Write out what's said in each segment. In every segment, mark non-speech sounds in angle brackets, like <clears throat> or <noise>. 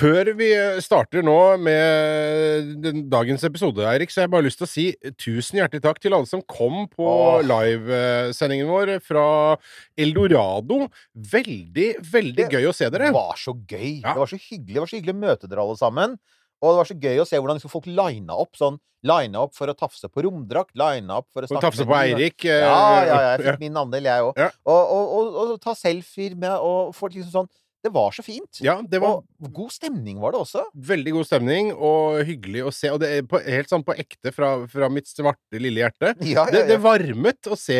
Før vi starter nå med dagens episode, Eirik, så har jeg bare lyst til å si tusen hjertelig takk til alle som kom på Åh. livesendingen vår fra Eldorado. Veldig, veldig Det gøy å se dere. Det var så gøy. Ja. Det var så hyggelig. Det var så hyggelig å møte dere alle sammen. Og det var så gøy å se hvordan liksom folk lina opp sånn. Lina opp for å tafse på romdrakt. Lina opp for å snakke tafse på Eirik. eh, Ja, ja, ja. Jeg fikk min andel, jeg òg. Ja. Og, og, og, og ta selfier med og folk liksom sånn Det var så fint. Ja, det var Og god stemning var det også. veldig god stemning og hyggelig å se. Og det er på, helt sånn på ekte fra, fra mitt svarte, lille hjerte. <laughs> Ja, Det, ja, det det, varmet å se,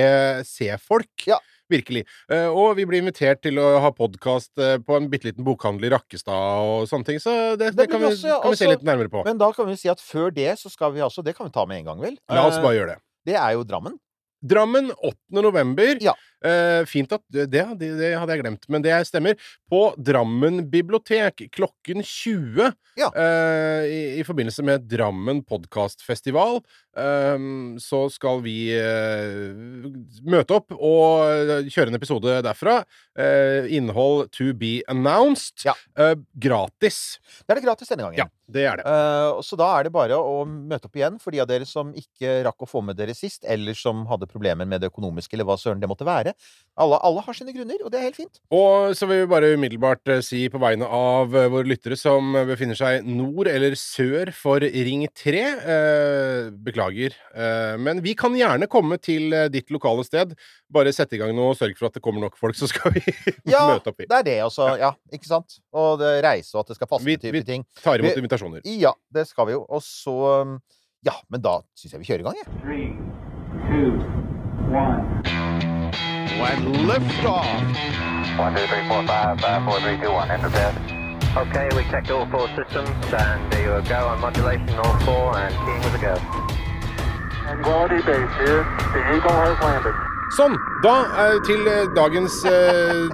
se folk. Ja. Virkelig. Eh, og vi blir invitert til å ha podkast på en bitte liten bokhandel i Rakkestad og sånne ting, så det, det, Det kan, vi, også, kan vi se litt nærmere på. Men da kan vi si at før det så skal vi altså Det kan vi ta med en gang, vel? La oss Eh, bare gjøre det. Det er jo Drammen. Drammen 8. november. Ja. Eh, fint at det, det, det hadde jeg glemt, men det stemmer. På Drammen bibliotek klokken 20 Ja. uh, i, i forbindelse med Drammen podkastfestival. Eh, så skal vi eh, møte opp og kjøre en episode derfra. Eh, innhold to be announced. Ja. Eh, gratis. Det er det gratis denne gangen. Ja, det er det. Eh, så da er det bare å møte opp igjen for de av dere som ikke rakk å få med dere sist, eller som hadde problemer med det økonomiske, eller hva søren det måtte være. Alle, alle har sine grunner, og det er helt fint. Og så vil vi bare umiddelbart eh, si på vegne av eh, våre lyttere som befinner seg nord eller sør for Ring 3 eh, Beklager. Eh, men vi kan gjerne komme til eh, ditt lokale sted. Bare sette i gang nå og sørg for at det kommer nok folk, så skal vi <laughs> Ja, møte opp. i. det er det også. Ja, ikke sant? Og det reise, og at det skal passe Vi- type vi- ting. Tar imot Vi- invitasjoner. Ja, det skal vi jo. Og så um, Ja, men da syns jeg vi kjører i gang, jeg. Three, two, one. When liftoff. One, two, three, four, five, five, four, three, two, one. Enter bed. Okay, we checked all four systems, and there you go on modulation, all four, and keying with a go. Sånn. Da til eh, dagens eh,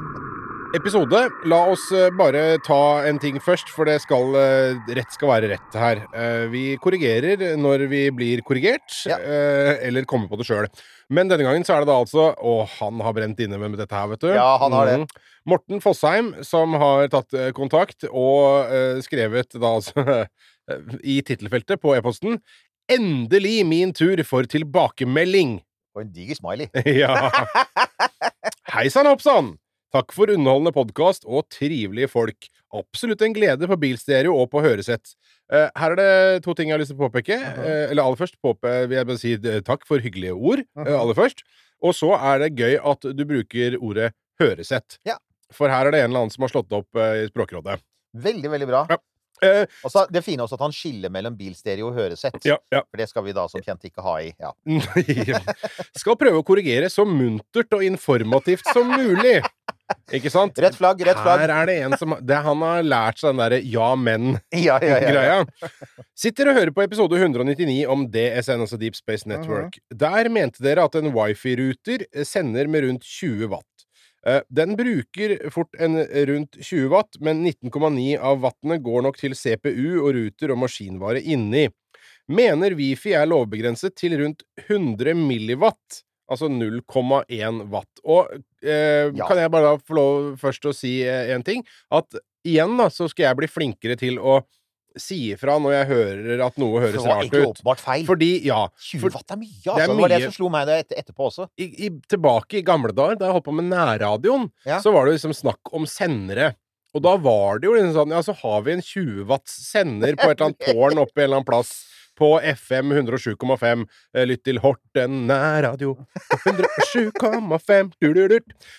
episode. La oss eh, bare ta en ting først, for det skal Rett skal være rett her. Vi korrigerer når vi blir korrigert, Ja. eller kommer på det sjøl. Men denne gangen så er det da altså Å, han har brent inne med dette her, vet du. Ja, han har det. Mhm. Morten Fossheim, som har tatt kontakt og skrevet da altså <laughs> i tittelfeltet på e-posten Endelig min tur for tilbakemelding. Og en diger smiley. <laughs> Ja. Hei sann, hoppsann! Takk for underholdende podkast og trivelige folk. Absolutt en glede på bilstereo og på høresett. Uh, her er det to ting jeg har lyst til å påpeke. Uh, eller aller først påpe, vil jeg bare si eh, takk for hyggelige ord. Uh, aller først. Og så er det gøy at du bruker ordet høresett. Ja. For her er det en eller annen som har slått opp i Språkrådet. Veldig, veldig bra. Ja. Eh, Og så Det fine også at han skiller mellom bilstereo og høresett. ja, ja. For det skal vi da som kjent ikke ha i. Ja. <laughs> Skal prøve å korrigere så muntert og informativt som mulig. Ikke sant? Rett flagg, rett flagg. Her er det en som det, Han har lært seg den derre ja, men-greia. <laughs> Sitter og hører på episode 199 om DSN, altså Deep Space Network. Der mente dere at en wifi-ruter sender med rundt 20 watt. Eh, Den bruker fort en rundt 20 watt, men 19,9 av wattene går nok til CPU og ruter og maskinvare inni. Mener Wifi er lovbegrenset til rundt 100 milliwatt, altså 0,1 watt. Og eh, Ja. kan jeg bare da få lov først å si eh, en ting? At igjen da, så skal jeg bli flinkere til å si ifra når jeg hører at noe høres rart ut. det var ikke åpenbart feil. Fordi, ja 20 watt er mye, det er mye. Det, var det som slo meg etter, etterpå også. i, i, tilbake i gamle dager, da jeg holdt på med nærradioen, Ja. så var det liksom snakk om sendere. Og da var det jo liksom sånn Ja, så har vi en 20 watts sender på et eller annet <laughs> tårn oppe i en eller annen plass. På FM 107,5. Eh, Lytt til Horten nærradio. 107,5. du-du-du.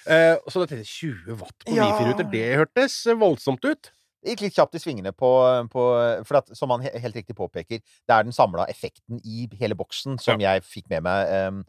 Eh, så da tenkte jeg 20 watt på Ja. wifi-ruter. Det hørtes voldsomt ut. Gikk litt kjapt i svingene på, på For at, som han helt riktig påpeker, det er den samla effekten i hele boksen som jeg fikk med meg. em,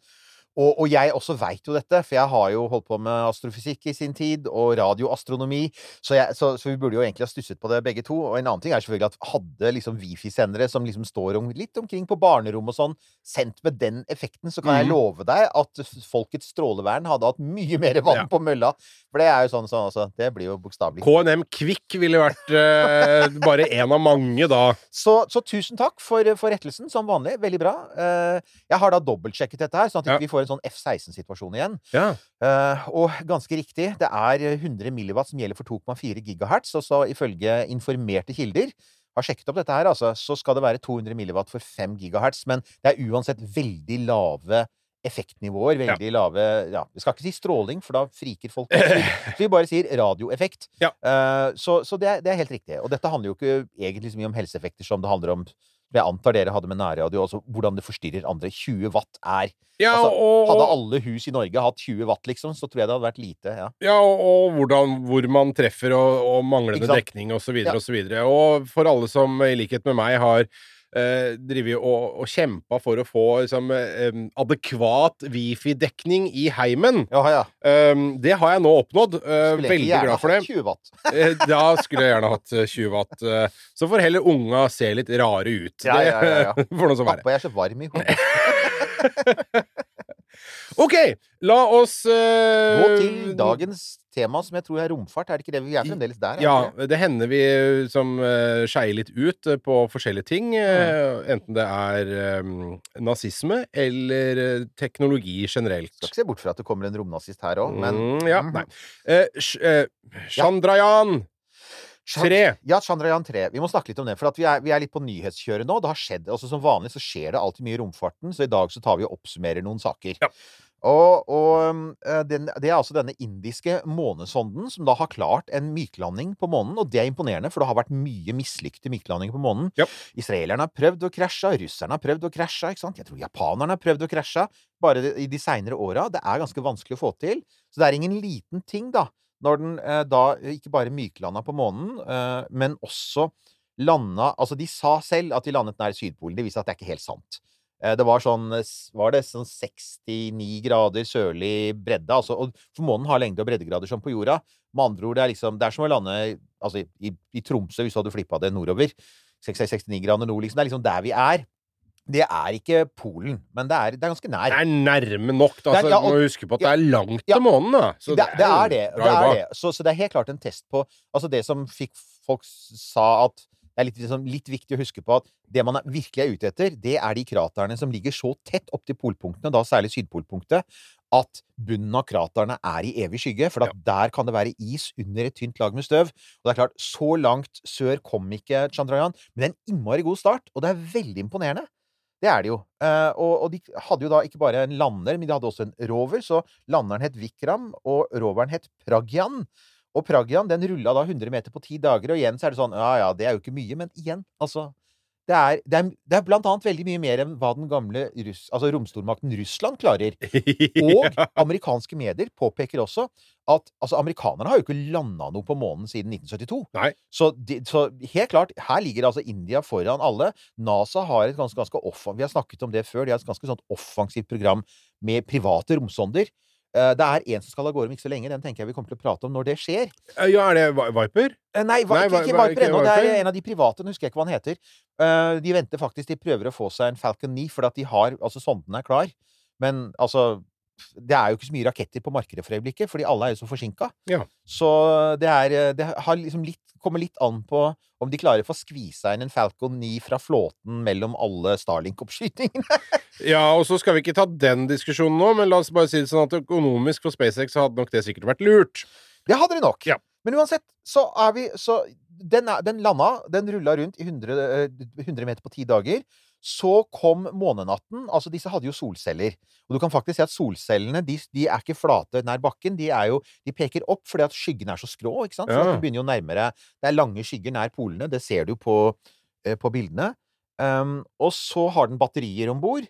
Og, og jeg også veit jo dette, for jeg har jo holdt på med astrofysikk i sin tid, og radioastronomi, så, jeg, så, så vi burde jo egentlig ha stusset på det begge to. Og en annen ting er selvfølgelig at hadde liksom wifi-sendere som liksom står om, litt omkring på barnerom og sånn, sendt med den effekten, så kan jeg Mhm. love deg at folkets strålevern hadde hatt mye mer vann Ja. på mølla. For det er jo sånn, sånn altså, Det blir jo bokstavelig. KNM Kvikk ville vært eh, bare en av mange, da. Så, så tusen takk for, for rettelsen, som vanlig. Veldig bra. Eh, jeg har da dobbeltsjekket dette her, sånn at Ja. vi får en sånn F-16-situasjon igjen. Ja. Uh, og ganske riktig, det er 100 milliwatt som gjelder for 2,4 gigahertz, og så ifølge informerte kilder har sjekket opp dette her, altså, så skal det være 200 milliwatt for 5 gigahertz, men det er uansett veldig lave effektnivåer, veldig lave Ja, vi skal ikke si stråling, for da friker folk. Så <laughs> vi bare sier radioeffekt. Ja. Uh, så så det, er, det er helt riktig. Og dette handler jo ikke egentlig så mye om helseeffekter som det handler om jeg antar dere hadde med nærradio, altså hvordan det forstyrrer andre. 20 watt er Ja, Altså, og, Hadde alle hus i Norge hatt 20 watt, liksom, så tror jeg det hadde vært lite. ja. Ja, og, og hvordan, hvor man treffer og, og manglende dekning videre Ja. og så videre. Og for alle som i likhet med meg har eh, drevet og, og kjempa for å få liksom, eh, adekvat wifi-dekning i heimen. Jaha, ja. um, det har jeg nå oppnådd. Uh, veldig glad for det. Skulle gjerne hatt 20 watt. <laughs> Eh, Da skulle jeg gjerne hatt eh, 20 watt. Uh, Så får heller unga se litt rare ut. Ja, ja, ja, ja. <laughs> Det får nå så være. Pappa, jeg er så varm i hodet. <laughs> OK, la oss uh, Gå til dagens tema, som jeg tror er romfart. Er det ikke det? Vi er fremdeles der. er Ja, det? det hender vi eh, som uh, skeier litt ut på forskjellige ting. eh, Enten det er um, nazisme eller teknologi generelt. Skal ikke se bort fra at det kommer en romnazist her òg, men Mm, ja, Mhm. nei. Uh, Chandrayan! eh, 3. Ja, Chandrayaan 3. Vi må snakke litt om det. For at vi, er, vi er litt på nyhetskjøret nå. Det har skjedd, altså Som vanlig så skjer det alltid mye i romfarten, så i dag så tar vi og oppsummerer noen saker. Ja. Og, og eh, den, det er altså denne indiske månesonden som da har klart en myklanding på månen. Og det er imponerende, for det har vært mye mislykte myklandinger på månen. Ja. Israelerne har prøvd å krasje, russerne har prøvd å krasje, ikke sant? Jeg tror japanerne har prøvd å krasje. Bare i de seinere åra. Det er ganske vanskelig å få til. Så det er ingen liten ting, da, når den eh, da ikke bare myklanda på månen, eh, men også landa Altså, de sa selv at de landet nær Sydpolen. Det viser at det er ikke helt sant. Eh, Det var sånn eh, Var det sånn 69 grader sørlig bredde? Altså, og for månen har lengde- og breddegrader som på jorda. Med andre ord, det er liksom Det er som å lande altså, i, i Tromsø, hvis du hadde flippa det nordover. 69 grader nord, liksom. Det er liksom der vi er. Det er ikke Polen, men det er, det er ganske nær. Det er nærme nok. Da. Altså, ja, du må huske på at ja. det er langt Ja. til månen. Da. Så det, det er det. det, er det. Så, så det er helt klart en test på Altså det som fikk folk sa at det er litt, liksom, litt viktig å huske på at det man er, virkelig er ute etter, det er de kraterne som ligger så tett opp til polpunktene, da særlig sydpolpunktet, at bunnen av kraterne er i evig skygge. For at der kan det være is under et tynt lag med støv. Og det er klart, så langt sør kom ikke Chandrayan, men det er en innmari god start, og det er veldig imponerende. Det er det jo. Eh, og, og de hadde jo da ikke bare en lander, men de hadde også en rover. Så landeren het Vikram, og roveren het Pragyan. Og Pragyan den rulla da 100 meter på ti dager, og igjen så er det sånn Ja ja, det er jo ikke mye, men igjen, altså det er, det, er, det er blant annet veldig mye mer enn hva den gamle russ, altså romstormakten Russland klarer. <laughs> Og amerikanske medier påpeker også at altså, amerikanerne har jo ikke landa noe på månen siden 1972. Nei. Så, de, så helt klart, her ligger altså India foran alle. NASA har et ganske, ganske Vi har snakket om det før. De har et ganske sånt offensivt program med private romsonder. Eh, Det er en som skal av gårde om ikke så lenge. Den tenker jeg vi kommer til å prate om når det skjer. Ja, er det Viper? Eh, Nei, Nei, ikke, ikke Viper ennå. Det er en av de private. Nå husker jeg ikke hva han heter. Eh, de venter faktisk. De prøver å få seg en Falcon 9, for at de har Altså, sonden er klar. Men altså Det er jo ikke så mye raketter på markedet for øyeblikket, fordi alle er jo så forsinka. Ja. Så det er eh, Det har liksom litt kommer litt an på om de klarer å få skvisa inn en Falcon 9 fra flåten mellom alle Starlink-oppskytingene. <laughs> Ja, og så skal vi ikke ta den diskusjonen nå, men la oss bare si det sånn at økonomisk for SpaceX hadde nok det sikkert vært lurt. Det hadde det nok. Ja. Men uansett, så er vi Så den, er, den landa, den rulla rundt i 100, eh, 100 meter på ti dager. Så kom månenatten. Altså, disse hadde jo solceller. Og du kan faktisk si at solcellene de, de er ikke flate nær bakken. De, er jo, de peker opp fordi at skyggene er så skrå. ikke sant? Så Ja. du begynner jo nærmere Det er lange skygger nær polene. Det ser du på, eh, på bildene. Um, og så har den batterier om bord.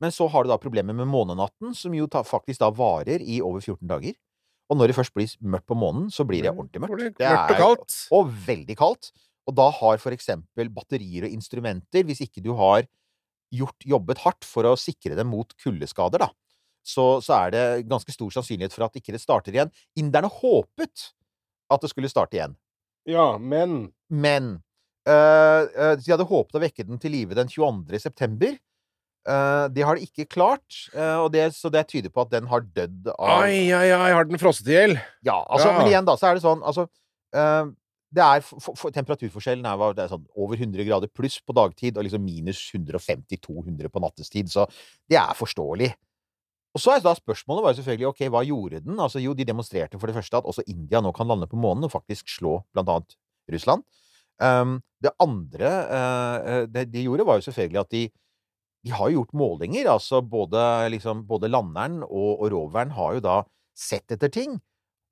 Men så har du da problemet med månenatten, som jo ta, faktisk da varer i over 14 dager. Og når det først blir mørkt på månen, så blir det ordentlig mørkt. det kaldt. Og veldig kaldt. Og da har for eksempel batterier og instrumenter, hvis ikke du har gjort, jobbet hardt for å sikre dem mot kuldeskader, da, så, så er det ganske stor sannsynlighet for at ikke det starter igjen. Inderne håpet at det skulle starte igjen. Ja, men Men øh, øh, de hadde håpet å vekke den til live den 22. september. Uh, det har det ikke klart, uh, og det, så det tyder på at den har dødd av Ai, ai, ai, har den frosset i hjel? Ja, altså, Ja. men igjen da, så er det sånn altså, eh, det er, for, for, Temperaturforskjellen er, det er sånn over 100 grader pluss på dagtid og liksom minus 150-200 på nattestid, så det er forståelig. Og så er da spørsmålet var selvfølgelig ok, hva gjorde den? Altså Jo, de demonstrerte for det første at også India nå kan lande på månen og faktisk slå blant annet Russland. Um, det andre uh, det de gjorde, var jo selvfølgelig at de de har jo gjort målinger. altså Både, liksom, både landeren og, og roveren har jo da sett etter ting.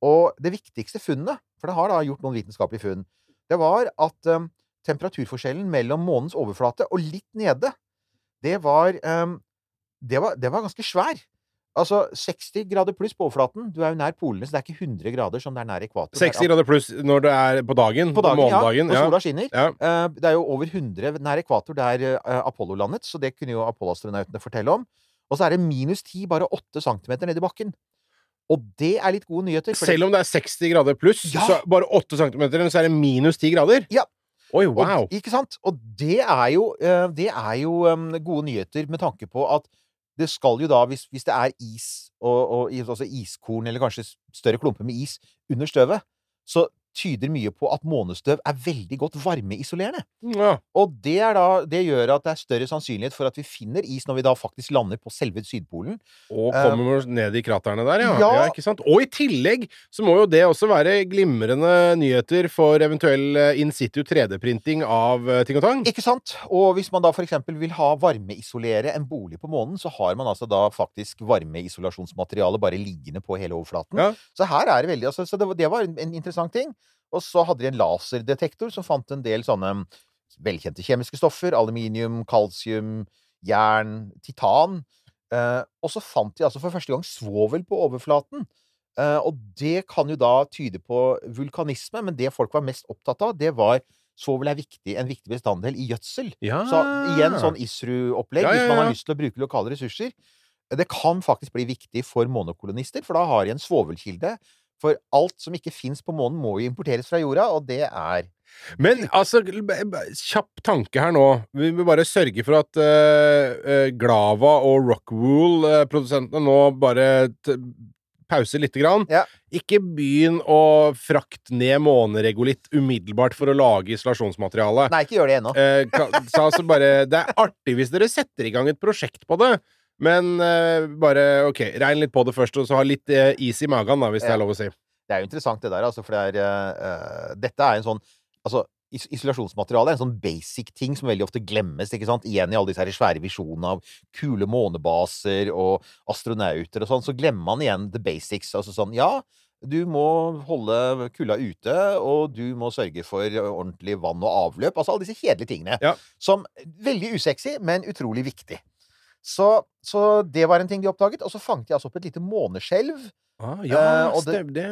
Og det viktigste funnet, for det har da gjort noen vitenskapelige funn, det var at um, temperaturforskjellen mellom månens overflate og litt nede, det var, um, det var Det var ganske svær. Altså 60 grader pluss på overflaten. Du er jo nær polene, så det er ikke 100 grader som det er nær ekvator. Er 60 grader pluss når det er på dagen? på dagen, ja. månedagen? Når Ja. sola skinner. Ja. Uh, det er jo over 100 nær ekvator der uh, Apollo landet, så det kunne jo Apollo-astronautene fortelle om. Og så er det minus 10, bare 8 cm nedi bakken. Og det er litt gode nyheter. Selv om det er 60 grader pluss, Ja. så bare 8 cm, så er det minus 10 grader? Ja. Oi, wow! Og, ikke sant? Og det er jo, eh, det er jo em, gode nyheter med tanke på at det skal jo da, hvis, hvis det er is, og, og altså iskorn, eller kanskje større klumper med is under støvet, så tyder mye på at månestøv er veldig godt varmeisolerende. Ja. Og det, er da, det gjør at det er større sannsynlighet for at vi finner is når vi da faktisk lander på selve Sydpolen. Og kommer um, ned i kraterne der, ja. ja. ja. Ikke sant? Og i tillegg så må jo det også være glimrende nyheter for eventuell eh, in situ 3D-printing av eh, ting og tang. Ikke sant? Og hvis man da eksempel vil ha varmeisolere en bolig på månen, så har man altså da faktisk varmeisolasjonsmateriale bare liggende på hele overflaten. Så her er det veldig altså, Så det, det var en interessant ting. Og så hadde de en laserdetektor som fant en del sånne velkjente kjemiske stoffer. Aluminium, kalsium, jern, titan. Eh, og så fant de altså for første gang svovel på overflaten. Eh, og det kan jo da tyde på vulkanisme, men det folk var mest opptatt av, det var Svovel er viktig, en viktig bestanddel i gjødsel. Ja. Så igjen sånn ISRU-opplegg, Ja, ja, hvis man har lyst til å bruke lokale ressurser. Det kan faktisk bli viktig for månekolonister, for da har de en svovelkilde. For alt som ikke fins på månen, må jo importeres fra jorda, og det er Men altså, kjapp tanke her nå. Vi vil bare sørge for at uh, eh, Glava og Rockwool-produsentene nå bare pauser lite grann. Ja. Ikke begynn å frakte ned måneregolitt umiddelbart for å lage isolasjonsmateriale. Nei, ikke gjør det ennå. Eh, altså bare Det er artig hvis dere setter i gang et prosjekt på det, men eh, bare OK, regn litt på det først, og så ha litt eh, is i magen, da, hvis det er lov å si. Det er jo interessant, det der, altså, for det er eh, Dette er en sånn Altså, is isolasjonsmateriale er en sånn basic ting som veldig ofte glemmes, ikke sant? Igjen i alle disse her svære visjonene av kule månebaser og astronauter og sånn, så glemmer man igjen the basics. Altså sånn, ja, du må holde kulda ute, og du må sørge for ordentlig vann og avløp. Altså alle disse kjedelige tingene. Ja. Som veldig usexy, men utrolig viktig. Så, så det var en ting de oppdaget. Og så fanget de altså opp et lite måneskjelv. Ah, ja, ja, og det- det,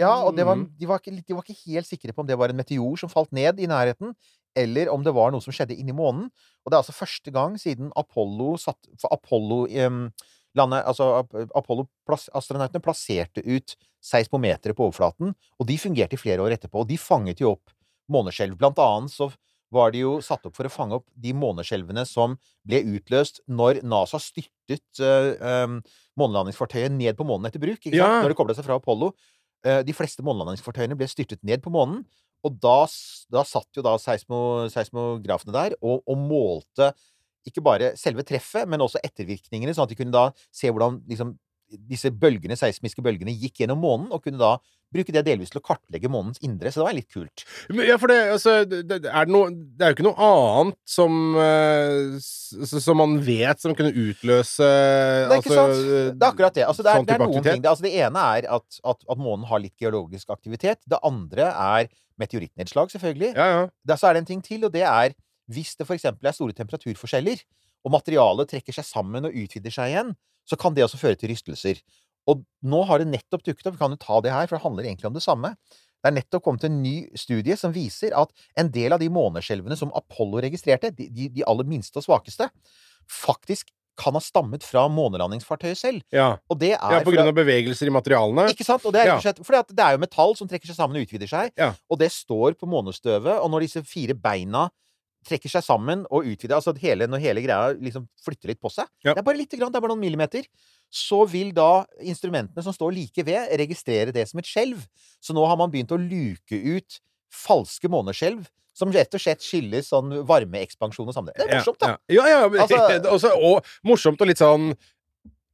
Ja, og det var, mm. de, var ikke, de var ikke helt sikre på om det var en meteor som falt ned i nærheten, eller om det var noe som skjedde inni månen. Og det er altså første gang siden Apollo satt For Apollo um, landet, altså Apollo plass, astronautene plasserte ut seismometere på overflaten, og de fungerte i flere år etterpå. Og de fanget jo opp måneskjelv. Blant annet så var de jo satt opp for å fange opp de måneskjelvene som ble utløst når NASA styrtet uh, um, månelandingsfartøyet ned på månen etter bruk. Ikke sant? Ja. Når det koblet seg fra Apollo. Uh, de fleste månelandingsfartøyene ble styrtet ned på månen. Og da, da satt jo da seismo, seismografene der og, og målte ikke bare selve treffet, men også ettervirkningene, sånn at de kunne da se hvordan liksom, disse bølgene, seismiske bølgene gikk gjennom månen, og kunne da bruke det delvis til å kartlegge månens indre. Så det var litt kult. Men, Ja, for det, altså, det, er det, noe, det er jo ikke noe annet som eh, Som man vet som kunne utløse Det er ikke altså, sant? Det er akkurat det. Altså, det, er, sånn det er noen aktivitet. ting. Det, altså, det ene er at, at, at månen har litt geologisk aktivitet. Det andre er meteorittnedslag, selvfølgelig. Ja, ja. Der så er det en ting til, og det er hvis det eksempel er store temperaturforskjeller, og materialet trekker seg sammen og utvider seg igjen, så kan det også føre til rystelser. Og nå har det nettopp dukket opp, vi kan jo ta det her, for det handler egentlig om det samme. Det er nettopp kommet en ny studie som viser at en del av de måneskjelvene som Apollo registrerte, de, de, aller minste og svakeste, faktisk kan ha stammet fra månelandingsfartøyet selv. Ja. Og det er ja, på grunn av bevegelser i materialene. Ikke sant? Og det er Ja. at det er jo metall som trekker seg sammen og utvider seg. Ja. Og det står på månestøvet, og når disse fire beina trekker seg sammen og utvider Altså hele, når hele greia liksom flytter litt på seg Ja. Det er bare lite grann, det er bare noen millimeter. Så vil da instrumentene som står like ved, registrere det som et skjelv. Så nå har man begynt å luke ut falske måneskjelv. Som rett og slett skyldes sånn varmeekspansjon og sammenheng. Det er morsomt, da! Ja, ja, ja Altså- <laughs> også, og morsomt og litt sånn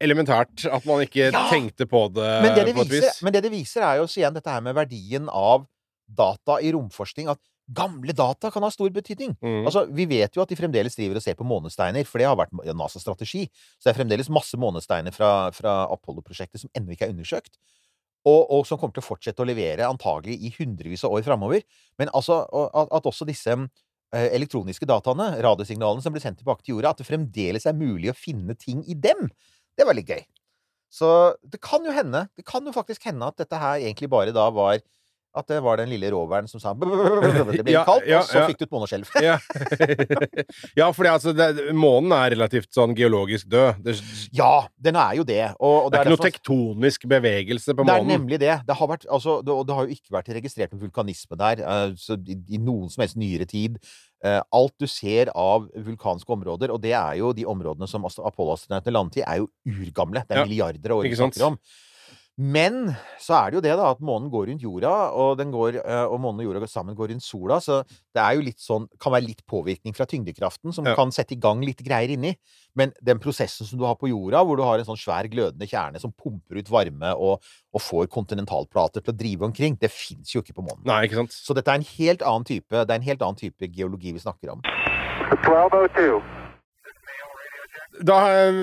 elementært at man ikke Ja. tenkte på det Men det det, viser, vis. men det det viser, er jo også igjen dette her med verdien av data i romforskning. At gamle data kan ha stor betydning. Mm. Altså, Vi vet jo at de fremdeles driver og ser på månesteiner, for det har vært NASAs strategi. Så det er fremdeles masse månesteiner fra, fra Apollo-prosjektet som ennå ikke er undersøkt. Og, og som kommer til å fortsette å levere antagelig i hundrevis av år framover. Men altså at, at også disse eh, elektroniske dataene, radiosignalene som blir sendt tilbake til jorda, at det fremdeles er mulig å finne ting i dem. Det var litt gøy. Så det kan jo hende, det kan jo faktisk hende at dette her egentlig bare da var at det var den lille roveren som sa Det ble Ja, kaldt, ja, og så ja. fikk du et måneskjelv. <laughs> Ja, <laughs> ja for altså, månen er relativt sånn geologisk død. Det, Ja, den er jo det. Og, og det er ikke noe tektonisk bevegelse på månen. Det er nemlig det. Det har, vært, altså, det, og det har jo ikke vært registrert noen vulkanisme der eh, så i, i noen som helst nyere tid. Eh, alt du ser av vulkanske områder, og det er jo de områdene som Apollo-astronautene landet i, er jo urgamle. Det er milliarder av år vi snakker om. Men så er det jo det, da, at månen går rundt jorda, og, den går, eh, og månen og jorda går sammen går rundt sola. Så det er jo litt sånn, kan være litt påvirkning fra tyngdekraften som Ja. kan sette i gang litt greier inni. Men den prosessen som du har på jorda, hvor du har en sånn svær glødende kjerne som pumper ut varme og, og får kontinentalplater til å drive omkring, det fins jo ikke på månen. Nei, ikke sant? Så dette er en helt annen type, det er en helt annen type geologi vi snakker om. 1202. Da,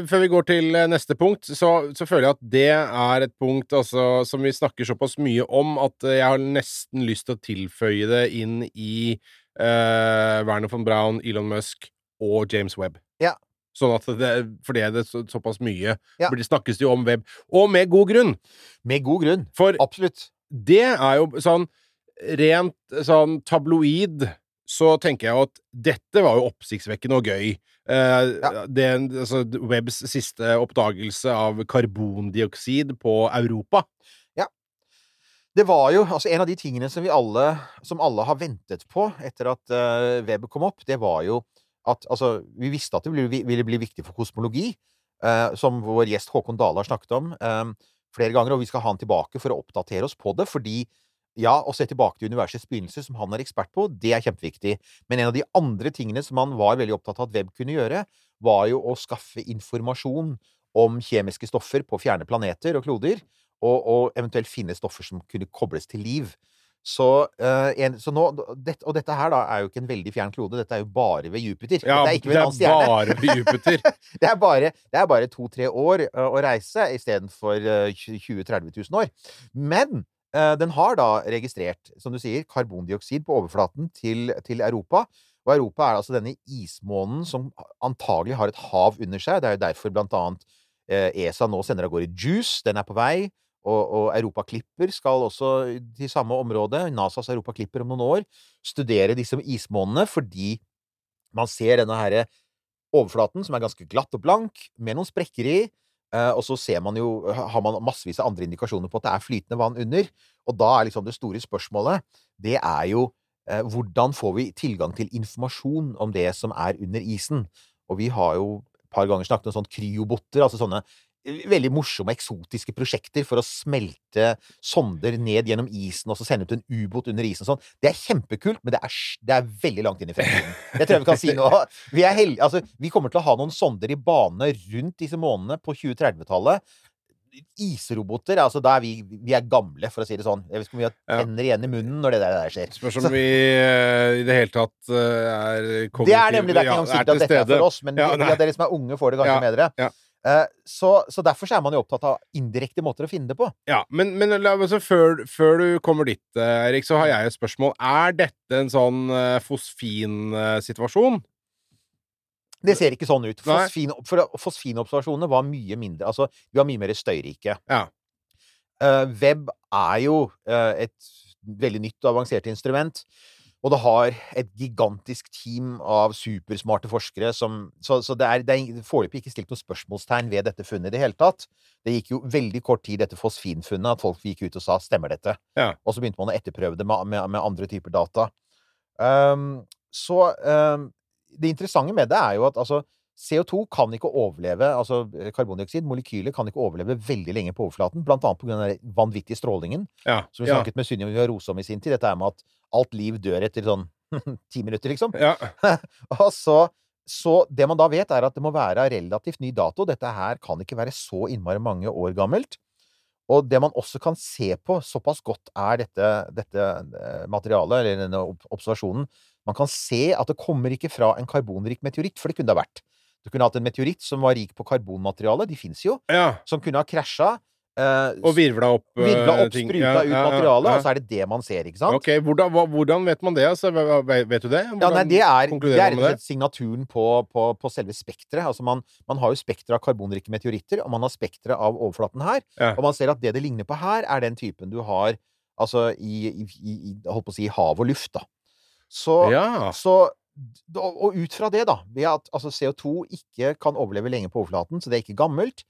før vi går til eh, neste punkt, så, så føler jeg at det er et punkt altså, som vi snakker såpass mye om at eh, jeg har nesten lyst til å tilføye det inn i eh, Werner von Braun, Elon Musk og James Webb. Ja. Sånn at det, fordi det er så, såpass mye Ja. blir- snakkes jo om web. Og med god grunn! Med god grunn. For Absolutt. det er jo sånn rent sånn tabloid så tenker jeg at dette var jo oppsiktsvekkende og gøy. Eh, Ja. det, altså, Webs siste oppdagelse av karbondioksid på Europa. Ja. Det var jo altså en av de tingene som vi alle, som alle har ventet på etter at uh, Web kom opp, det var jo at altså, vi visste at det ville, ville bli viktig for kosmologi, uh, som vår gjest Håkon Dale har snakket om eh, flere ganger, og vi skal ha han tilbake for å oppdatere oss på det, fordi ja, å se tilbake til universets begynnelse, som han er ekspert på, det er kjempeviktig. Men en av de andre tingene som han var veldig opptatt av at Webb kunne gjøre, var jo å skaffe informasjon om kjemiske stoffer på fjerne planeter og kloder, og, og eventuelt finne stoffer som kunne kobles til liv. Så, uh, en, så nå, det, og dette her da er jo ikke en veldig fjern klode, dette er jo bare ved Jupiter. Ja, det er en annen bare ved Jupiter. <laughs> Det er bare, er bare to-tre år uh, å reise istedenfor 20 000-30 000 år. Men den har da registrert, som du sier, karbondioksid på overflaten til, til Europa. Og Europa er altså denne ismånen som antagelig har et hav under seg. Det er jo derfor blant annet eh, ESA nå sender av gårde JUICE. Den er på vei. Og, og Europa Clipper skal også til samme område, NASAs Europa Clipper om noen år, studere disse ismånene fordi man ser denne her overflaten, som er ganske glatt og blank, med noen sprekker i. eh, og så ser man jo, har man massevis av andre indikasjoner på at det er flytende vann under. Og da er liksom det store spørsmålet, det er jo eh, hvordan får vi tilgang til informasjon om det som er under isen? Og vi har jo et par ganger snakket om sånn kryobotter, altså sånne veldig morsomme, eksotiske prosjekter for å smelte sonder ned gjennom isen og så sende ut en ubåt under isen og sånn. Det er kjempekult, men det er, det er veldig langt inn i fremtiden. Det tror jeg vi kan si nå. <laughs> Vi, er hel- altså, vi kommer til å ha noen sonder i bane rundt disse månedene på 2030-tallet. Isroboter, altså da er vi, vi er gamle, for å si det sånn. Jeg vet ikke har Ja. tenner igjen i munnen når det der, der skjer. Spørs om vi eh, i det hele tatt eh, er kognitive Det er nemlig det er ikke engang sikkert at dette er for oss, men Ja, de, de av dere som er unge, får det kanskje Ja, med dere. ja. Eh, så, så derfor så er man jo opptatt av indirekte måter å finne det på. Ja, men, men altså, før, før du kommer dit, eh, Erik, så har jeg et spørsmål. Er dette en sånn uh, fosfin-situasjon? Det ser ikke sånn ut. Fosfin, fosfinobservasjonene var mye mindre Altså, vi var mye mer støyrike. Ja. Eh, web er jo eh, et veldig nytt og avansert instrument. Og det har et gigantisk team av supersmarte forskere som Så, så det er, det er foreløpig ikke stilt noe spørsmålstegn ved dette funnet i det hele tatt. Det gikk jo veldig kort tid etter fosfinfunnet at folk gikk ut og sa 'stemmer dette'? Ja. Og så begynte man å etterprøve det med, med, med andre typer data. Um, så um, det interessante med det er jo at altså CO2 kan ikke overleve, altså karbondioksid, molekyler, kan ikke overleve veldig lenge på overflaten, blant annet på av den vanvittige strålingen Ja. som vi ja. snakket med Sunniva Rose om i sin tid. Dette er med at alt liv dør etter sånn <laughs> ti minutter, liksom. ja. <laughs> Og så, så det man da vet, er at det må være av relativt ny dato. Dette her kan ikke være så innmari mange år gammelt. Og det man også kan se på, såpass godt er dette, dette eh, materialet, eller denne observasjonen Man kan se at det kommer ikke fra en karbonrik meteoritt, for det kunne det ha vært. Du kunne hatt en meteoritt som var rik på karbonmateriale, de fins jo, ja. som kunne ha krasja. Uh, Og virvla opp eh, virvla opp, ting. spruta Ja, ut ja, materialet, og så er det det man ser, ikke sant? Ok, hvordan, hvordan vet man det? Altså, vet du det? Ja, Hvordan nei, det er, det er slett signaturen på, på, på selve spekteret. Altså man, man har jo spekteret av karbonrike meteoritter, og man har spekteret av overflaten her. Og man ser at det det ligner på her, er den typen du har altså i, i, i holdt på å si, hav og luft, da. Så, Ja. så og ut fra det, da, ved at altså, CO2 ikke kan overleve lenge på overflaten, så det er ikke gammelt,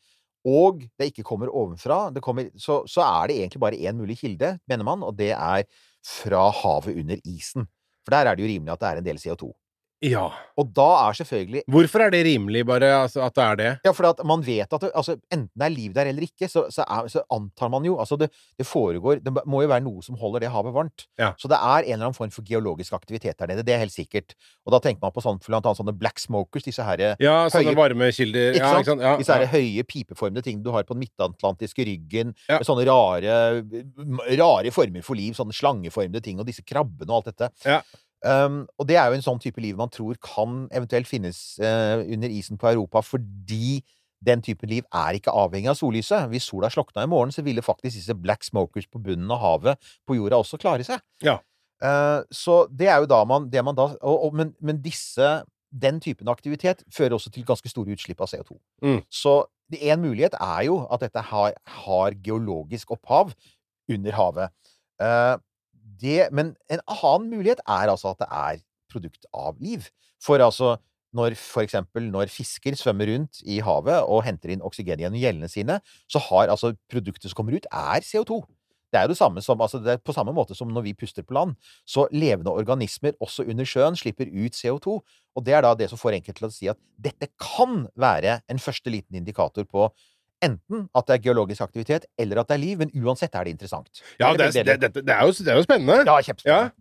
og det ikke kommer ovenfra, kommer, så, så er det egentlig bare én mulig kilde, mener man, og det er fra havet under isen. For der er det jo rimelig at det er en del CO2. Ja. Og da er selvfølgelig Hvorfor er det rimelig, bare, altså, at det er det? Ja, for at man vet at det, altså, enten det er liv der eller ikke, så, så, er, så antar man jo Altså, det, det foregår Det må jo være noe som holder det havet varmt. Ja. Så det er en eller annen form for geologisk aktivitet der nede. Det er helt sikkert. Og da tenker man på sånn, blant annet sånne black smokers, disse herre Ja, sånne Høye- varmekilder Ikke ja, sant? ikke sant? Ja, Disse her ja. høye, pipeformede tingene du har på den midtatlantiske ryggen, Ja. med sånne rare, rare former for liv, sånne slangeformede ting, og disse krabbene og alt dette. Ja. Um, og det er jo en sånn type liv man tror kan eventuelt finnes uh, under isen på Europa, fordi den typen liv er ikke avhengig av sollyset. Hvis sola slokna i morgen, så ville faktisk disse black smokers på bunnen av havet på jorda også klare seg. Ja. Uh, så det er jo da man, det man da og, og, men, men disse den typen aktivitet fører også til ganske store utslipp av CO2. Mm. Så en mulighet er jo at dette har, har geologisk opphav under havet. Eh, det, men en annen mulighet er altså at det er produkt av liv. For altså, når for eksempel når fisker svømmer rundt i havet og henter inn oksygen gjennom gjellene sine, så har altså produktet som kommer ut, er CO2. Det er jo det samme som, altså det er på samme måte som når vi puster på land. Så levende organismer, også under sjøen, slipper ut CO2. Og det er da det som får enkelte til å si at dette kan være en første liten indikator på enten at det er geologisk aktivitet, eller at det er liv. Men uansett er det interessant. Ja, det, er- det, det, det, er jo, det er jo spennende. Ja, kjempespennende.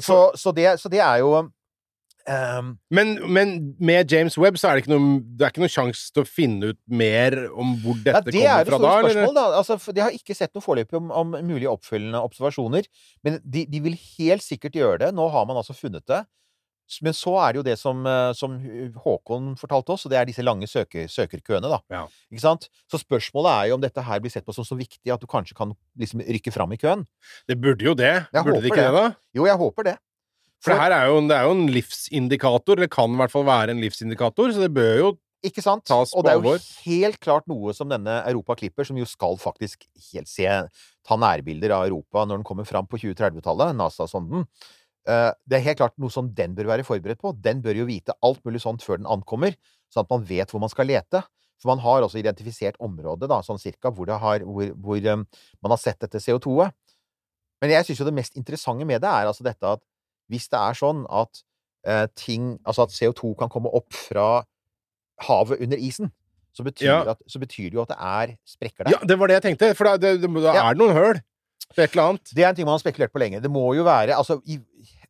Så, så, det, så det er jo um, Men, men med James Webb så er det ikke noe Det er ikke noen sjanse til å finne ut mer om hvor ja, dette det er det fra store spørsmålet, spørsmål, da. Altså, de har ikke sett noe foreløpig om, om mulige oppfølgende observasjoner. Men de, de vil helt sikkert gjøre det. Nå har man altså funnet det. Men så er det jo det som, eh, som Håkon fortalte oss, og det er disse lange søker, søkerkøene, da. Ja. Ikke sant? Så spørsmålet er jo om dette her blir sett på som så viktig at du kanskje kan liksom rykke fram i køen. Det burde jo det. Jeg burde det ikke det, det. da? Jo, jeg håper det. For det her er jo, det er jo en livsindikator, eller kan i hvert fall være en livsindikator, så det bør jo Ikke sant? Tas og det er jo helt klart noe som denne Europa klipper, som jo skal faktisk helt se, ta nærbilder av Europa når den kommer fram på 2030-tallet, NASA-sonden. Eh, det er helt klart noe som den bør være forberedt på. Den bør jo vite alt mulig sånt før den ankommer, sånn at man vet hvor man skal lete. For man har også identifisert området, da, sånn cirka, hvor, det har, hvor, hvor um, man har sett dette CO2-et. Men jeg syns jo det mest interessante med det er altså dette at hvis det er sånn at uh, ting Altså at CO2 kan komme opp fra havet under isen, så betyr, Ja. at, så betyr det jo at det er sprekker der. Ja, det var det jeg tenkte, for da, det, det, da Ja. er det noen høl et eller annet. Det er en ting man har spekulert på lenge. Det må jo være Altså, i,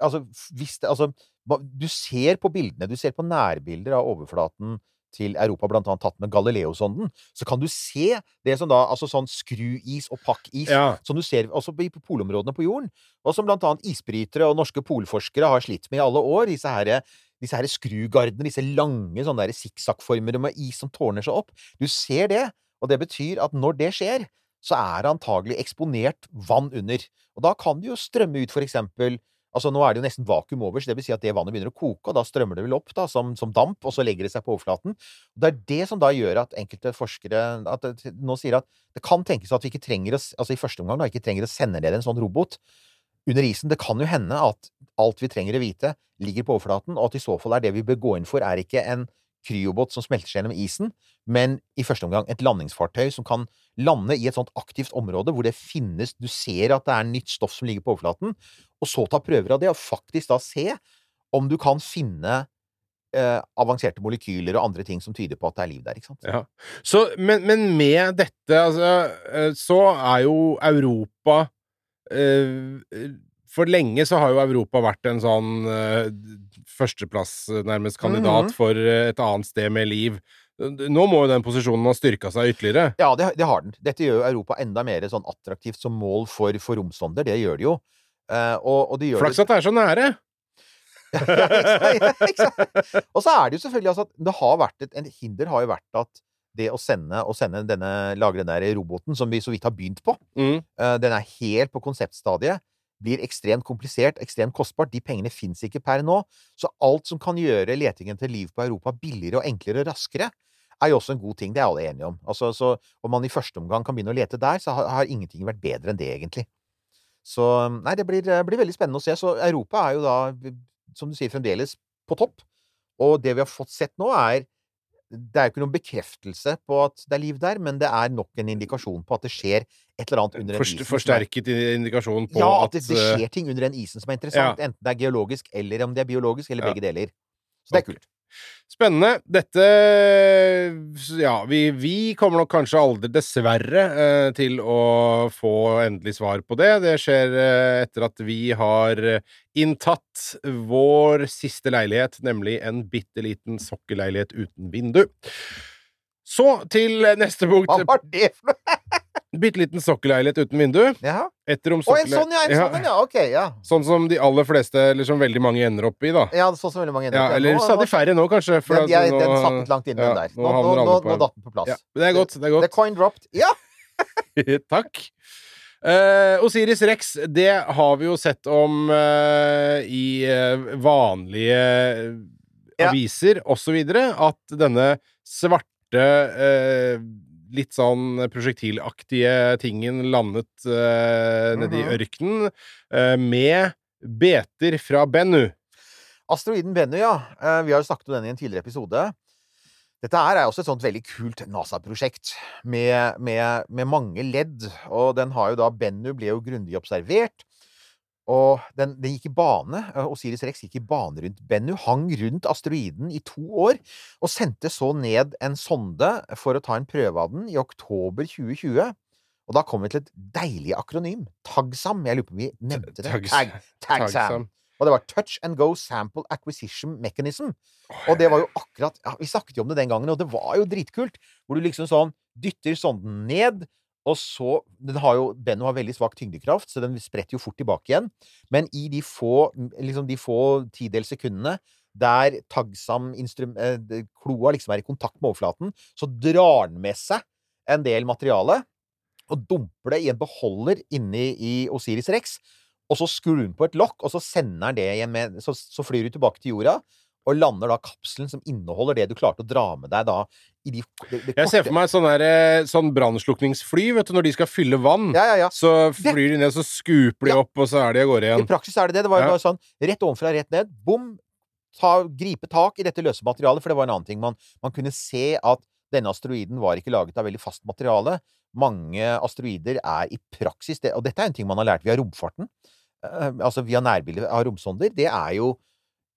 altså hvis det Altså, du ser på bildene, du ser på nærbilder av overflaten til Europa, blant annet tatt med Galileo-sonden, så kan du se det som da Altså sånn skruis og pakkis Ja. som du ser også på på polområdene på jorden, og som blant annet isbrytere og norske polforskere har slitt med i alle år. Disse her, disse her skrugardene, disse lange sånne sikksakkformer med is som tårner seg opp. Du ser det, og det betyr at når det skjer, så er det antagelig eksponert vann under. Og da kan det jo strømme ut, for eksempel Altså, nå er det jo nesten vakuum over, så det vil si at det vannet begynner å koke, og da strømmer det vel opp da, som, som damp, og så legger det seg på overflaten. Og det er det som da gjør at enkelte forskere at nå sier at det kan tenkes at vi ikke trenger å, altså i første omgang da, ikke trenger å sende ned en sånn robot. under isen. Det kan jo hende at alt vi trenger å vite, ligger på overflaten, og at i så fall er det vi bør gå inn for, er ikke en kryobåt som smelter seg gjennom isen, men i første omgang et landingsfartøy som kan lande i et sånt aktivt område hvor det finnes Du ser at det er nytt stoff som ligger på overflaten, og så ta prøver av det, og faktisk da se om du kan finne eh, avanserte molekyler og andre ting som tyder på at det er liv der. ikke sant? Ja. Så, men, men med dette, altså, eh, så er jo Europa eh, For lenge så har jo Europa vært en sånn uh, førsteplass, eh, nærmest, kandidat Mhm. for eh, et annet sted med liv. Nå må jo den posisjonen ha styrka seg ytterligere. Ja, det, det har den. Dette gjør jo Europa enda mer sånn attraktivt som mål for, for romsonder. Det gjør det jo. Uh, og, og det gjør Flaks at det er så nære! <laughs> Og så er det jo selvfølgelig altså at det har vært et, En hinder har jo vært at det å sende, å sende denne, lagre den der roboten, som vi så vidt har begynt på, Mm. uh, den er helt på konseptstadiet, blir ekstremt komplisert, ekstremt kostbart. De pengene fins ikke per nå. Så alt som kan gjøre letingen til liv på Europa billigere og enklere og raskere, er jo også en god ting. Det er alle enige om. Altså, så om man i første omgang kan begynne å lete der, så har, har ingenting vært bedre enn det, egentlig. Så nei, det blir, blir veldig spennende å se. Så Europa er jo da, som du sier, fremdeles på topp. Og det vi har fått sett nå, er Det er jo ikke noen bekreftelse på at det er liv der, men det er nok en indikasjon på at det skjer et eller annet under en Forst, isen. er- forsterket indikasjon på at ja, at det, det eh, skjer ting under den isen som er interessant. Enten det er geologisk, eller om det er biologisk, eller Ja. begge deler. Så det er kult. Spennende. Dette Ja, vi, vi kommer nok kanskje aldri, dessverre, eh, til å få endelig svar på det. Det skjer eh, etter at vi har inntatt vår siste leilighet, nemlig en bitte liten sokkelleilighet uten vindu. Så til neste punkt. Hva var det for noe? Bitte liten sokkelleilighet uten vindu. Ja. Etter om Å, en sånn, ja! En sånn ja. Ok, ja. Sånn som de aller fleste, eller som veldig mange ender opp i, da. Ja, sånn som veldig mange Ja, eller Nå- stadig de færre nå, kanskje. for Den, jeg, nå- den satt litt langt inne, ja, den der. nå Nå, nå, nå, på nå datt den på plass. Ja, det er godt. Det er godt. The coin dropped. Ja! <laughs> Takk. Uh, Osiris Rex, det har vi jo sett om uh, i uh, vanlige Ja. aviser osv. At denne svarte Litt sånn prosjektilaktige tingen landet uh, nede i Mhm. ørkenen uh, med beter fra Bennu. Asteroiden Bennu, ja. Uh, Vi har jo snakket om den i en tidligere episode. Dette her er også et sånt veldig kult NASA-prosjekt med, med, med mange ledd. Og den har jo da Bennu ble jo grundig observert. Og den, den gikk i bane. eh, Osiris Rex gikk i bane rundt Bennu. Hang rundt asteroiden i to år. Og sendte så ned en sonde for å ta en prøve av den i oktober 2020. Og da kom vi til et deilig akronym. TAGSAM. Jeg lurer på om vi nevnte det. Tag. Tagsam. Og det var Touch and Go Sample Acquisition Mechanism. Og det var jo akkurat ja, Vi snakket jo om det den gangen, og det var jo dritkult. Hvor du liksom sånn dytter sonden ned, og så den har jo, Benno har veldig svak tyngdekraft, så den spretter jo fort tilbake igjen. Men i de få, liksom de få tidels sekundene der tagsam-kloa liksom er i kontakt med overflaten, så drar den med seg en del materiale og dumper det i en beholder inni i Osiris Rex. Og så skrur den på et lokk, og så sender den det igjen med Så, så flyr du tilbake til jorda, og lander da kapselen som inneholder det du klarte å dra med deg da i de, de det Jeg ser for meg sånn, der, eh, sånn brannslukningsfly, vet du, når de skal fylle vann. Ja, ja, ja. Så flyr de ned, så skuper de opp, og så er de av gårde I praksis er det det. Det var jo bare sånn rett ovenfra, rett ned. Bom! Ta, gripe tak i dette løse materialet, for det var en annen ting. Man, man kunne se at denne asteroiden var ikke laget av veldig fast materiale. Mange asteroider er i praksis det, Og dette er en ting man har lært via romfarten. Uh, altså via nærbilder av romsonder. Det er jo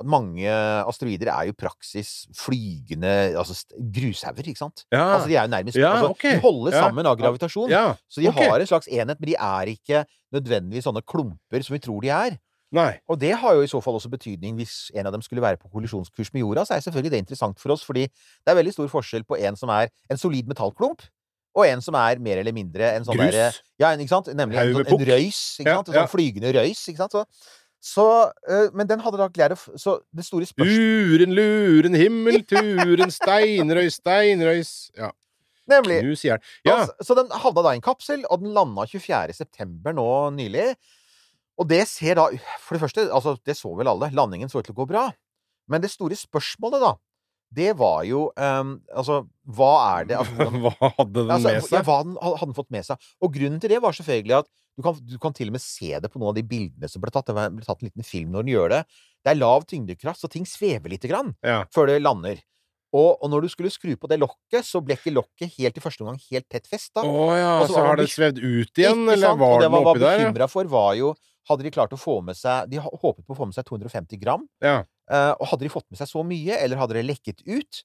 mange asteroider er jo i praksis flygende altså grushauger, ikke sant? Ja. Altså de er jo nærmest Ja, altså, okay. De holder Ja. sammen av gravitasjon. ja. Så de okay. har en slags enhet, men de er ikke nødvendigvis sånne klumper som vi tror de er. Nei. Og det har jo i så fall også betydning hvis en av dem skulle være på kollisjonskurs med jorda, så er selvfølgelig det interessant for oss, fordi det er veldig stor forskjell på en som er en solid metallklump, og en som er mer eller mindre en sånn derre Ja, en- ikke sant? Nemlig en, en, sånn, en røys, ikke sant? En sånn flygende røys, ikke sant? Så, så Men den hadde da glede Så det store spørsmålet Uren, luren, himmel, <laughs> turen, steinrøys, steinrøys Ja, Nemlig knus i hjel. Ja. Så, så den havna da i en kapsel, og den landa 24. september nå nylig. Og det ser da For det første, altså, det så vel alle. Landingen så ut til å gå bra. Men det store spørsmålet, da, det var jo um, Altså, hva er det altså, hvordan, <laughs> Hva hadde den altså, med Ja, hva den, hadde den fått med seg? Og grunnen til det var selvfølgelig at du kan, du kan til og med se det på noen av de bildene som ble tatt. Det ble tatt en liten film når den gjør det. Det er lav tyngdekraft, så ting svever lite grann Ja. før det lander. Og, og når du skulle skru på det lokket, så ble ikke lokket helt i første omgang helt tett festa. Å ja, så så har det svevd ut igjen, eller var og det man var oppi bekymra for, var jo Hadde de klart å få med seg De håpet på å få med seg 250 gram. Ja. Eh, og hadde de fått med seg så mye, eller hadde det lekket ut?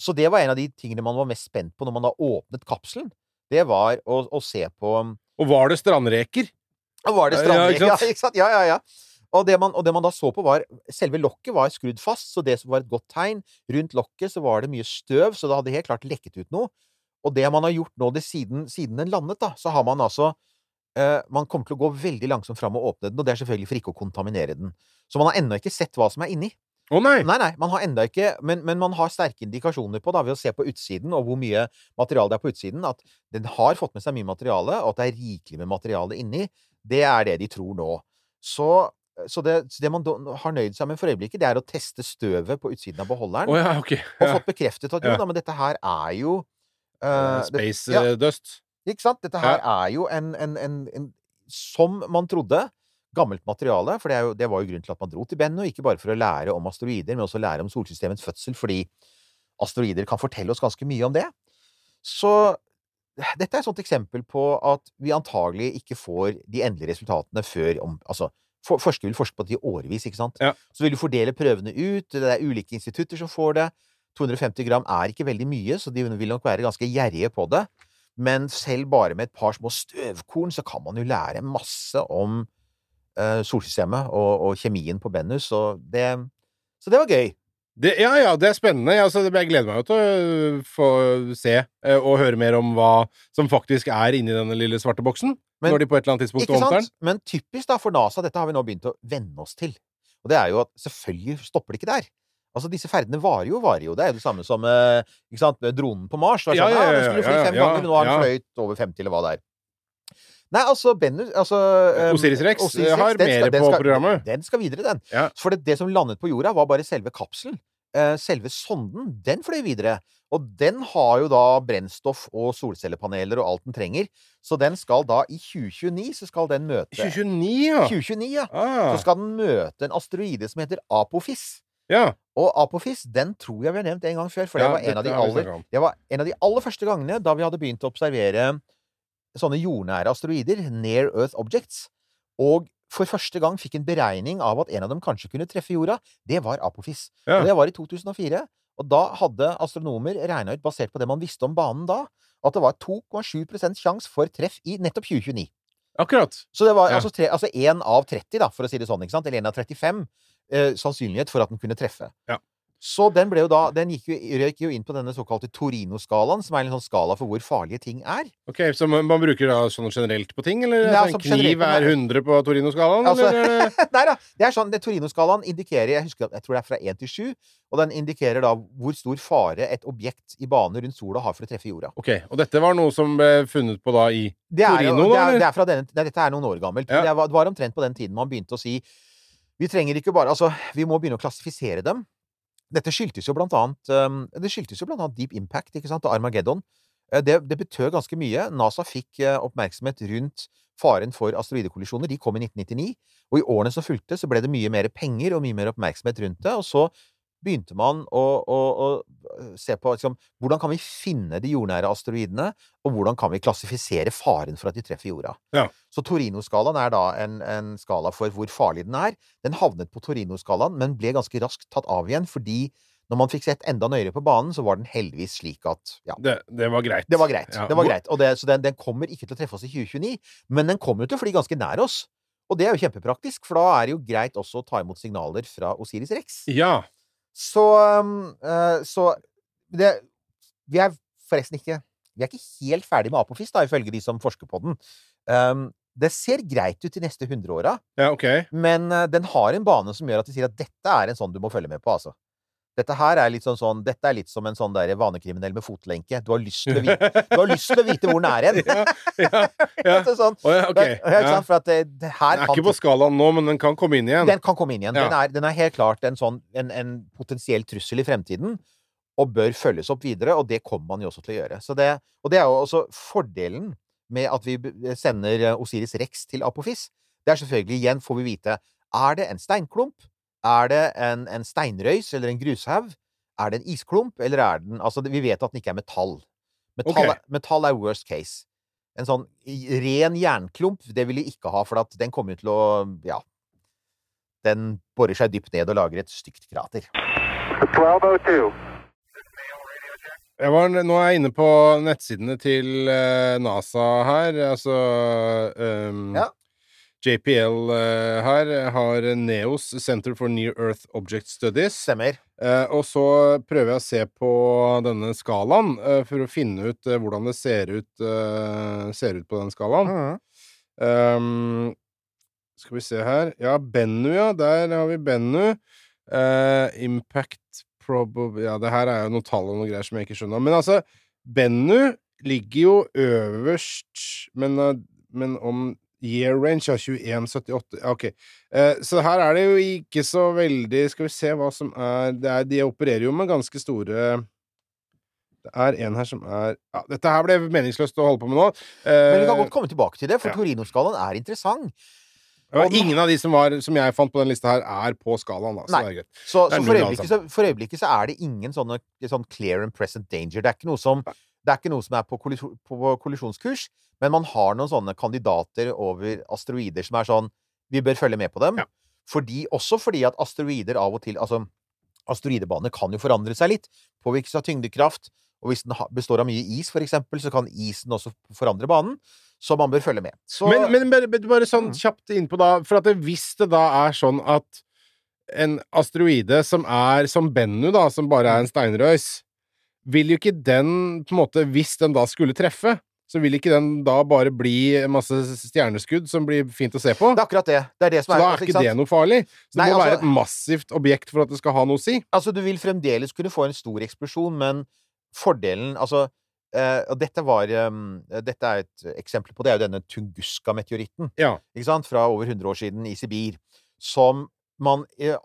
Så det var en av de tingene man var mest spent på når man da åpnet kapselen. Det var å, å se på Og var det strandreker? Var det Ja, strandrek? ikke Ja, ikke sant? Ja, ja, ja. Og det, man, og det man da så på, var Selve lokket var skrudd fast, så det som var et godt tegn Rundt lokket så var det mye støv, så det hadde helt klart lekket ut noe. Og det man har gjort nå det siden, siden den landet, da, så har man altså Man kommer til å gå veldig langsomt fram og åpne den, og det er selvfølgelig for ikke å kontaminere den. Så man har ennå ikke sett hva som er inni. Å nei! Nei, nei, man har enda ikke men, men man har sterke indikasjoner på, da, ved å se på utsiden, og hvor mye materiale det er på utsiden, at den har fått med seg mye materiale, og at det er rikelig med materiale inni. Det er det de tror nå. Så, så det, så det man har nøyd seg med for øyeblikket, det er å teste støvet på utsiden av beholderen, oh, ja, ok. og fått bekreftet at jo Ja. da, men dette her er jo Space det- ja. eh, dust. Ikke sant? Dette her er jo en, en, en, en Som man trodde. Gammelt materiale. For det, jo, det var jo grunnen til at man dro til Bennu. Ikke bare for å lære om asteroider, men også lære om solsystemets fødsel. Fordi asteroider kan fortelle oss ganske mye om det. Så dette er et sånt eksempel på at vi antagelig ikke får de endelige resultatene før om Altså, for, forskere vil forske på det i årevis, ikke sant? Ja. Så vil du fordele prøvene ut. Det er ulike institutter som får det. 250 gram er ikke veldig mye, så de vil nok være ganske gjerrige på det. Men selv bare med et par små støvkorn så kan man jo lære masse om eh, solsystemet og, og kjemien på Bennus. så det, så det var gøy. Det, ja, ja, det er spennende. Altså, jeg gleder meg til å øh, få se øh, og høre mer om hva som faktisk er inni denne lille svarte boksen. Men- når de på et eller annet tidspunkt åpner den. sant? Men typisk da for NASA, dette har vi nå begynt å venne oss til. Og det er jo at selvfølgelig stopper det ikke der. Altså, disse ferdene varer jo, varer jo. Det er jo det samme som eh, ikke sant, dronen på Mars. Var Ja, sånn, ja, ja, ja, skulle fly fem ganger, nå har den fløyet over 50, eller hva det er. Nei, altså, Bennu altså, um, Osiris Rex Osiris har mer på programmet. Den skal videre, den. Ja. For det, det som landet på jorda, var bare selve kapselen. Selve sonden, den fløy videre. Og den har jo da brennstoff og solcellepaneler og alt den trenger. Så den skal da, i 2029, så skal den møte 2029, ja! 2029, ja. Ah, Så skal den møte en asteroide som heter Apophis. Ja. Og Apophis, den tror jeg vi har nevnt en gang før, for det Ja, var en av de aller det var en av de aller første gangene da vi hadde begynt å observere sånne jordnære asteroider, near Earth objects. Og for første gang fikk en beregning av at en av dem kanskje kunne treffe jorda. Det var Apophis. Ja. Og det var i 2004. Og da hadde astronomer regna ut, basert på det man visste om banen da, at det var 2,7% sjanse for treff i nettopp 2029. Akkurat. Så det var Ja. altså, én altså 1 av 30, da, for å si det sånn, ikke sant? Eller 1 av 35 eh, sannsynlighet for at den kunne treffe. Ja. Så den ble jo da Den gikk jo, røyk jo inn på denne såkalte Torino-skalaen, som er en sånn skala for hvor farlige ting er. Ok, Så man, man bruker da sånn generelt på ting, eller? Ja, Altså, en kniv er 100 på Torino-skalaen, Altså- <laughs> Nei da! Det er sånn, det Torino-skalaen indikerer Jeg husker jeg tror det er fra 1 til 7, og den indikerer da hvor stor fare et objekt i bane rundt sola har for å treffe jorda. Ok, Og dette var noe som ble funnet på da i Det er, jo- Torino, det er, det er fra denne, nei, dette er noen år gammelt. Ja. Det, var, det var omtrent på den tiden man begynte å si Vi trenger ikke bare Altså, vi må begynne å klassifisere dem. Dette skyldtes jo blant annet um, Det skyldtes jo blant annet Deep Impact, ikke sant, og Armageddon. Eh, Det, det betød ganske mye. NASA fikk eh, oppmerksomhet rundt faren for asteroidekollisjoner. De kom i 1999. Og i årene som fulgte, så ble det mye mer penger og mye mer oppmerksomhet rundt det. Og så begynte man å, å, å se på liksom, hvordan kan vi finne de jordnære asteroidene, og hvordan kan vi klassifisere faren for at de treffer jorda. Ja. Så Torino-skalaen er da en, en skala for hvor farlig den er. Den havnet på Torino-skalaen, men ble ganske raskt tatt av igjen, fordi når man fikk sett enda nøyere på banen, så var den heldigvis slik at ja, det, det var greit. det var greit. Ja. Det var greit. Og det, så den, den kommer ikke til å treffe oss i 2029, men den kommer jo til å fly ganske nær oss. Og det er jo kjempepraktisk, for da er det jo greit også å ta imot signaler fra Osiris Rex. Ja. Så, um, eh, så det, Vi er forresten ikke Vi er ikke helt ferdig med Apofis, da, ifølge de som forsker på den. Um, det ser greit ut de neste 100 åra, ja, okay. men eh, den har en bane som gjør at de sier at dette er en sånn du må følge med på, altså. Dette her er litt sånn, sånn Dette er litt som en sånn der vanekriminell med fotlenke. Du har lyst til å vite, du har lyst til å vite hvor den er hen. <laughs> ja, ja, ja. <laughs> Sånn, Å, ja, ok. det, ja? For at det, det her Den er ikke på skalaen nå, men den kan komme inn igjen. den kan komme inn igjen. Den, er, den er helt klart en, sånn, en, en potensiell trussel i fremtiden. og bør følges opp videre, og det kommer man jo også til å gjøre. Så det, og det er jo også fordelen med at vi sender eh, Osiris Rex til Apophis. Det er selvfølgelig, igjen får vi vite, er det en steinklump? Er det en, en steinrøys eller en grushaug? Er det en isklump, eller er den Altså, vi vet at den ikke er metall. Metall, okay. metall er worst case. En sånn ren jernklump, det vil de ikke ha, for at den kommer jo til å Ja. Den borer seg dypt ned og lager et stygt krater. 1202. Jeg var, nå er jeg inne på nettsidene til eh, NASA her. Altså um, Ja. JPL eh, her har NEOS, Center for Near Earth Object Studies. Stemmer. Eh, og så prøver jeg å se på denne skalaen eh, for å finne ut hvordan det ser ut, ser ut på den skalaen. Mm. Um, skal vi se her Ja, Bennu, ja. Der har vi Bennu. Uh, impact probab... Ja, det her er jo noen tall og noen greier som jeg ikke skjønner. Men altså, Bennu ligger jo øverst, men, men om year range er 2178 OK. Eh, så her er det jo ikke så veldig Skal vi se hva som er, det er De opererer jo med ganske store det er en her som er ja, Dette her ble meningsløst å holde på med nå. Men vi kan Eh, godt komme tilbake til det, for ja. Torino-skalaen er interessant. Ja, ingen av de som, var, som jeg fant på den lista her, er på skalaen. Da, så Nei. det er greit. Så, så, for, øyeblikket, så for øyeblikket så er det ingen sånne sånn clear and present danger. Det er ikke noe som, det er, ikke noe som er på, kollisjon, på kollisjonskurs, men man har noen sånne kandidater over asteroider som er sånn Vi bør følge med på dem. Ja. Fordi, også fordi at asteroider av og til Altså, asteroidebaner kan jo forandre seg litt. Påvirkes av tyngdekraft. Og hvis den består av mye is, for eksempel, så kan isen også forandre banen. Så man bør følge med. Så, Men, men bare, bare- sånn Mm. kjapt innpå da For at hvis det da er sånn at en asteroide som er som Bennu, da, som bare er en steinrøys, vil jo ikke den på en måte Hvis den da skulle treffe, så vil ikke den da bare bli masse stjerneskudd som blir fint å se på? det er akkurat det. Det er det som Så er da er ikke det noe farlig. Så det må altså- være et massivt objekt for at det skal ha noe å si. Altså, du vil fremdeles kunne få en stor eksplosjon, men fordelen Altså, Uh, og dette var um, Dette er et eksempel på det, er jo denne Tunguska-meteoritten, Ja. fra over 100 år siden i Sibir, som man, eh,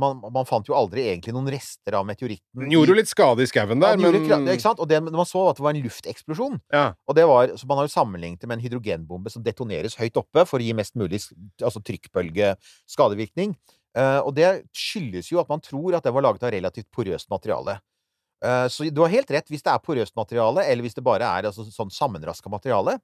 man, man fant jo aldri egentlig noen rester av meteoritten. Den gjorde jo litt skade i skauen der, ja, men litt, ikke sant? Og det, man så at det var en lufteksplosjon. ja. Og det var, så man har jo sammenlignet det med en hydrogenbombe som detoneres høyt oppe for å gi mest mulig altså trykkbølge skadevirkning. Eh, og det skyldes jo at man tror at det var laget av relativt porøst materiale. Uh, så du har helt rett. Hvis det er porøst materiale, eller hvis det bare er altså, sånn sammenraska materiale,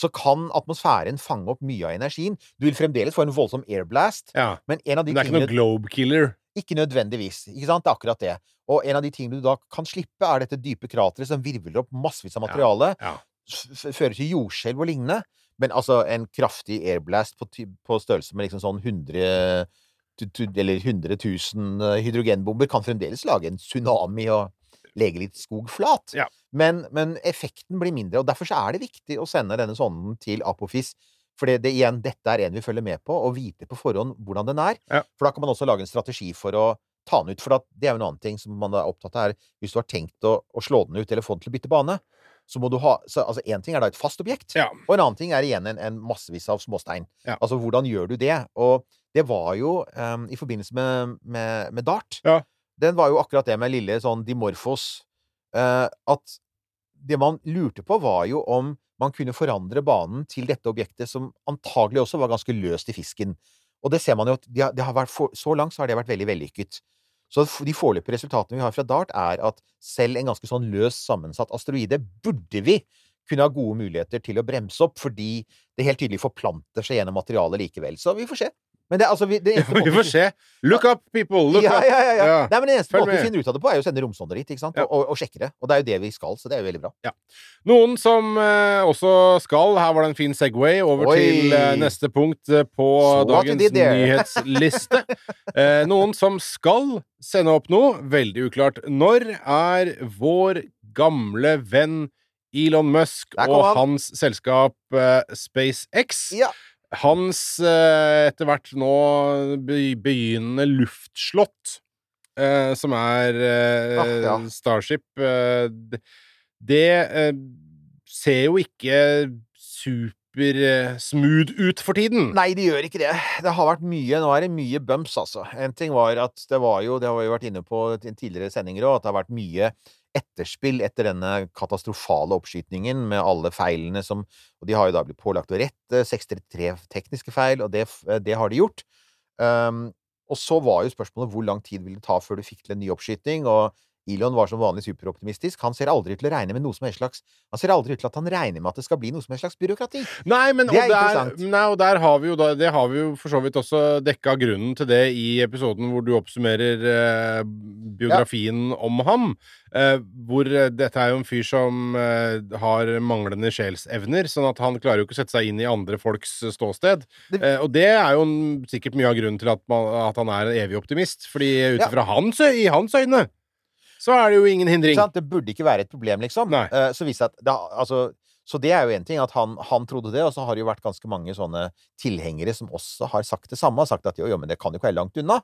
så kan atmosfæren fange opp mye av energien. Du vil fremdeles få en voldsom airblast, ja. men en av de Men det er ikke tingene noe globe killer. ikke nødvendigvis. Ikke sant? Det er akkurat det. Og en av de tingene du da kan slippe, er dette dype krateret som virvler opp massevis av materiale. Ja. f- Fører til jordskjelv og lignende. Men altså, en kraftig airblast på, på størrelse med liksom sånn 100 tu- tu- eller 100 000 eh, hydrogenbomber kan fremdeles lage en tsunami og lege litt skog flat. Ja. Men, men effekten blir mindre, og derfor så er det viktig å sende denne sonden til Apophis. For det, det, igjen, dette er en vi følger med på, og vite på forhånd hvordan den er. Ja. For da kan man også lage en strategi for å ta den ut. For at det er jo en annen ting som man er opptatt av, her. hvis du har tenkt å, å slå den ut eller få den til å bytte bane, så må du ha så, Altså, én ting er da et fast objekt, Ja. og en annen ting er igjen en, en massevis av småstein. Ja. Altså, hvordan gjør du det? Og det var jo um, i forbindelse med, med, med Dart. Den var jo akkurat det med lille sånn Dimorphos. Eh, at det man lurte på, var jo om man kunne forandre banen til dette objektet, som antagelig også var ganske løst i fisken. Og det ser man jo at de har, det har for, Så langt så har det vært veldig vellykket. Så de foreløpige resultatene vi har fra DART, er at selv en ganske sånn løst sammensatt asteroide burde vi kunne ha gode muligheter til å bremse opp, fordi det helt tydelig forplanter seg gjennom materialet likevel. Så vi får se. Men det, altså, vi, det eneste <laughs> Vi måten får se. Look up, people! Look ja, ja, ja, ja. Ja. Nei, men Den eneste måten vi finner ut av det på, er jo å sende romsonder dit ikke sant? Ja. Og, og, sjekke det. Og det er jo det vi skal, så det er jo veldig bra. Noen som eh, også skal Her var det en fin Segway over Oi. til eh, neste punkt eh, på Så dagens nyhetsliste. <laughs> Eh, noen som skal sende opp noe, veldig uklart. Når er vår gamle venn Elon Musk og han. hans selskap eh, SpaceX Ja. Hans eh, etter hvert nå begynnende luftslott, eh, som er Ah, ja. Starship eh, Det eh, ser jo ikke supersmooth ut for tiden. Nei, det gjør ikke det. Det har vært mye Nå er det mye bumps, altså. En ting var at det var jo Det har vi vært inne på i tidligere sendinger òg, at det har vært mye etterspill etter denne katastrofale oppskytingen med alle feilene som Og de har jo da blitt pålagt å rette 633 tekniske feil, og det, det har de gjort. Um, og så var jo spørsmålet hvor lang tid vil det ta før du fikk til en ny oppskyting, og Elon var som vanlig superoptimistisk. Han ser aldri ut til å regne med noe som helst slags Han ser aldri ut til at han regner med at det skal bli noe som helst slags byråkrati. Nei, men Det og er der, interessant. nei, og der har vi jo da Det har vi jo for så vidt også dekka grunnen til det i episoden hvor du oppsummerer eh, biografien om ham. Eh, hvor eh, dette er jo en fyr som eh, har manglende sjelsevner, sånn at han klarer jo ikke å sette seg inn i andre folks eh, ståsted. Eh, og det er jo en, sikkert mye av grunnen til at, man, at han er en evig optimist. Fordi ut Ja. hans, i hans øyne så er det jo ingen hindring. Sant? Det burde ikke være et problem, liksom. Eh, så, at det, altså, så det er jo én ting, at han, han trodde det, og så har det jo vært ganske mange sånne tilhengere som også har sagt det samme. Har sagt at jo, jo, men det kan jo ikke være langt unna.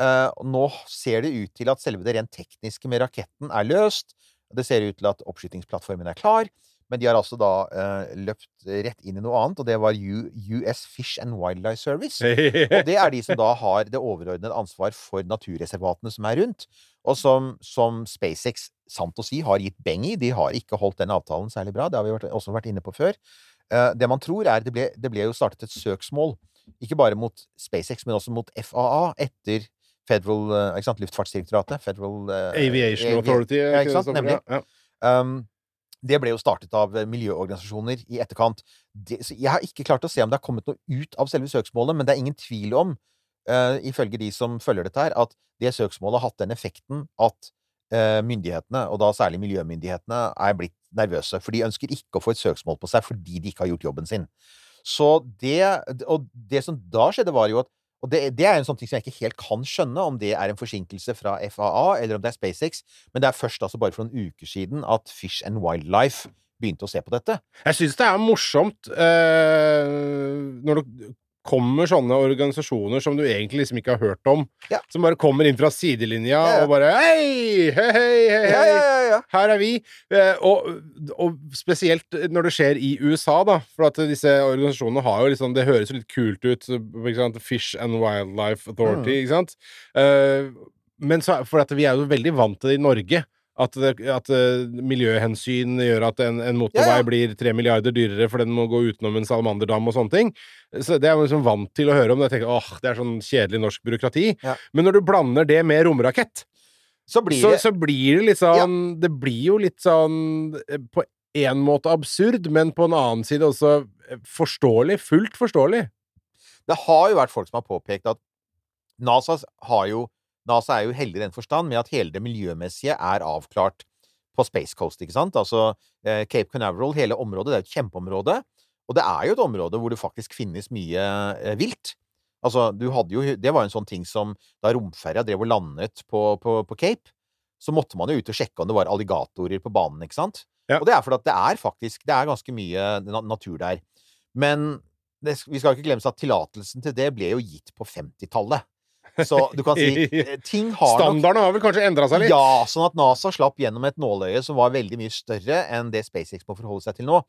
Uh, nå ser det ut til at selve det rent tekniske med raketten er løst. Det ser ut til at oppskytingsplattformen er klar. Men de har altså da eh, løpt rett inn i noe annet, og det var U US Fish and Wildlife Service. <laughs> Og det er de som da har det overordnede ansvar for naturreservatene som er rundt, og som, som SpaceX, sant å si, har gitt beng i. De har ikke holdt den avtalen særlig bra. Det har vi vært, også vært inne på før. Eh, det man tror, er det ble, det ble jo startet et søksmål, ikke bare mot SpaceX, men også mot FAA etter Federal eh, ikke sant, Luftfartsdirektoratet. Federal eh, Aviation Avi- Authority. Ja, ikke sant? Nemlig. Ja. Um, det ble jo startet av eh, miljøorganisasjoner i etterkant. Det, så jeg har ikke klart å se om det har kommet noe ut av selve søksmålet, men det er ingen tvil om, uh, ifølge de som følger dette her, at det søksmålet har hatt den effekten at uh, myndighetene, og da særlig miljømyndighetene, er blitt nervøse. For de ønsker ikke å få et søksmål på seg fordi de ikke har gjort jobben sin. Så det Og det som da skjedde, var jo at og det, det er en sånn ting som jeg ikke helt kan skjønne, om det er en forsinkelse fra FAA, eller om det er SpaceX, men det er først altså bare for noen uker siden at Fish and Wildlife begynte å se på dette. Jeg syns det er morsomt uh, når det kommer sånne organisasjoner som du egentlig liksom ikke har hørt om, Ja. som bare kommer inn fra sidelinja Ja, ja. og bare Hei! Hei, hei, hei! Her er vi. Eh, og, og spesielt når det skjer i USA, da. For at disse organisasjonene har jo liksom Det høres jo litt kult ut. Fish and Wildlife Authority, Mm. ikke sant? Eh, men så, for at vi er jo veldig vant til det i Norge. At, det- at eh, miljøhensyn gjør at en, en motorvei Ja, ja. blir tre milliarder dyrere for den må gå utenom en salamanderdam og sånne ting. Så Det er man liksom vant til å høre om. Jeg tenker, åh, Det er sånn kjedelig norsk byråkrati. Ja. Men når du blander det med romrakett, Så blir så, det så blir det litt sånn Det blir jo litt sånn eh, På en måte absurd, men på en annen side også eh, forståelig. Fullt forståelig. Det har jo vært folk som har påpekt at NASA har jo NASA er jo heldig i den forstand med at hele det miljømessige er avklart på Space Coast, ikke sant? Altså eh, Cape Canaveral, hele området, det er et kjempeområde. Og det er jo et område hvor det faktisk finnes mye eh, vilt. Altså, du hadde jo Det var en sånn ting som da romferja drev og landet på, på, på Cape, så måtte man jo ut og sjekke om det var alligatorer på banen, ikke sant? Ja. Og det er fordi at det er faktisk Det er ganske mye natur der. Men det, vi skal ikke glemme at tillatelsen til det ble jo gitt på 50-tallet. Så du kan si <laughs> eh, Ting har nok har vel kanskje endra seg litt? ja, sånn at NASA slapp gjennom et nåløye som var veldig mye større enn det SpaceX må forholde seg til nå.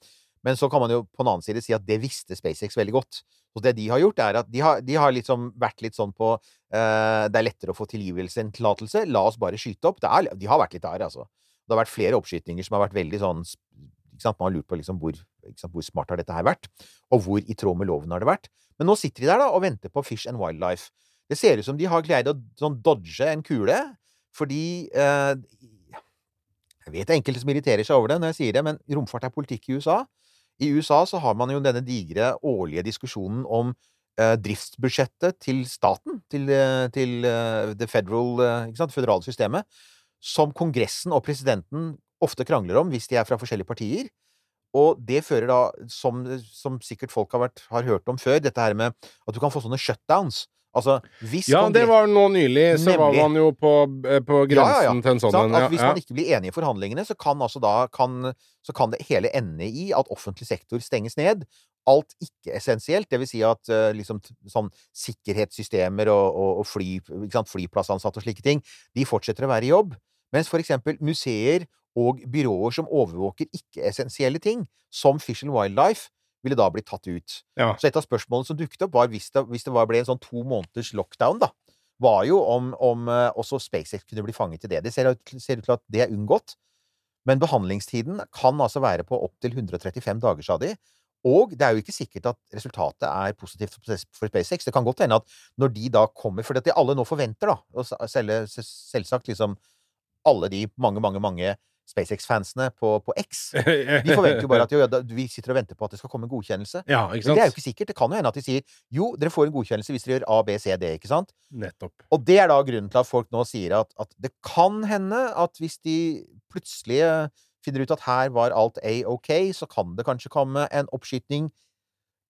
Men så kan man jo på den annen side si at det visste SpaceX veldig godt. Så det de har gjort, er at de har, de har liksom vært litt sånn på uh, Det er lettere å få tilgivelse enn tillatelse. La oss bare skyte opp. Det er, de har vært litt der, altså. Det har vært flere oppskytinger som har vært veldig sånn? Man har lurt på liksom hvor, hvor smart har dette her vært, og hvor i tråd med loven har det vært. Men nå sitter de der da og venter på Fish and Wildlife. Det ser ut som de har greid å sånn dodge en kule, fordi eh, Jeg vet enkelte som irriterer seg over det når jeg sier det, men romfart er politikk i USA. I USA så har man jo denne digre årlige diskusjonen om eh, driftsbudsjettet til staten, til, eh, til uh, det federal, eh, ikke sant, føderale systemet, som Kongressen og presidenten ofte krangler om hvis de er fra forskjellige partier. Og det fører da, som, som sikkert folk har, vært, har hørt om før, dette her med at du kan få sånne shutdowns. Altså, hvis Ja, det var nå nylig, så var man jo på, eh, på Ja, ja, ja. grensen til en sånn en. At Ja, hvis man ikke blir enig i forhandlingene, så kan altså da kan, så kan det hele ende i at offentlig sektor stenges ned. Alt ikke-essensielt, det vil si at eh, liksom sånn sikkerhetssystemer og, og, og fly, sant, flyplassansatte og slike ting, de fortsetter å være i jobb. Mens for eksempel museer og byråer som overvåker ikke-essensielle ting, som Fish and Wildlife, ville da bli tatt ut. Ja. Så et av spørsmålene som dukket opp, var hvis det, hvis det var, ble en sånn to måneders lockdown, da, var jo om, om eh, også SpaceX kunne bli fanget i det. Det ser ut, ser ut til at det er unngått. Men behandlingstiden kan altså være på opptil 135 dager, sa de. Og det er jo ikke sikkert at resultatet er positivt for SpaceX. Det kan godt hende at når de da kommer For det alle nå forventer, da, og selvsagt liksom alle de mange, mange, mange SpaceX-fansene på, på X <laughs> De forventer jo bare at jo, ja, vi sitter og venter på at det skal komme en godkjennelse. Ja, Men det er jo ikke sikkert. Det kan jo hende at de sier jo, dere får en godkjennelse hvis dere gjør A, B, C, D, ikke sant? Nettopp. Og det er da grunnen til at folk nå sier at, at det kan hende at hvis de plutselig finner ut at her var alt A-OK, så kan det kanskje komme en oppskyting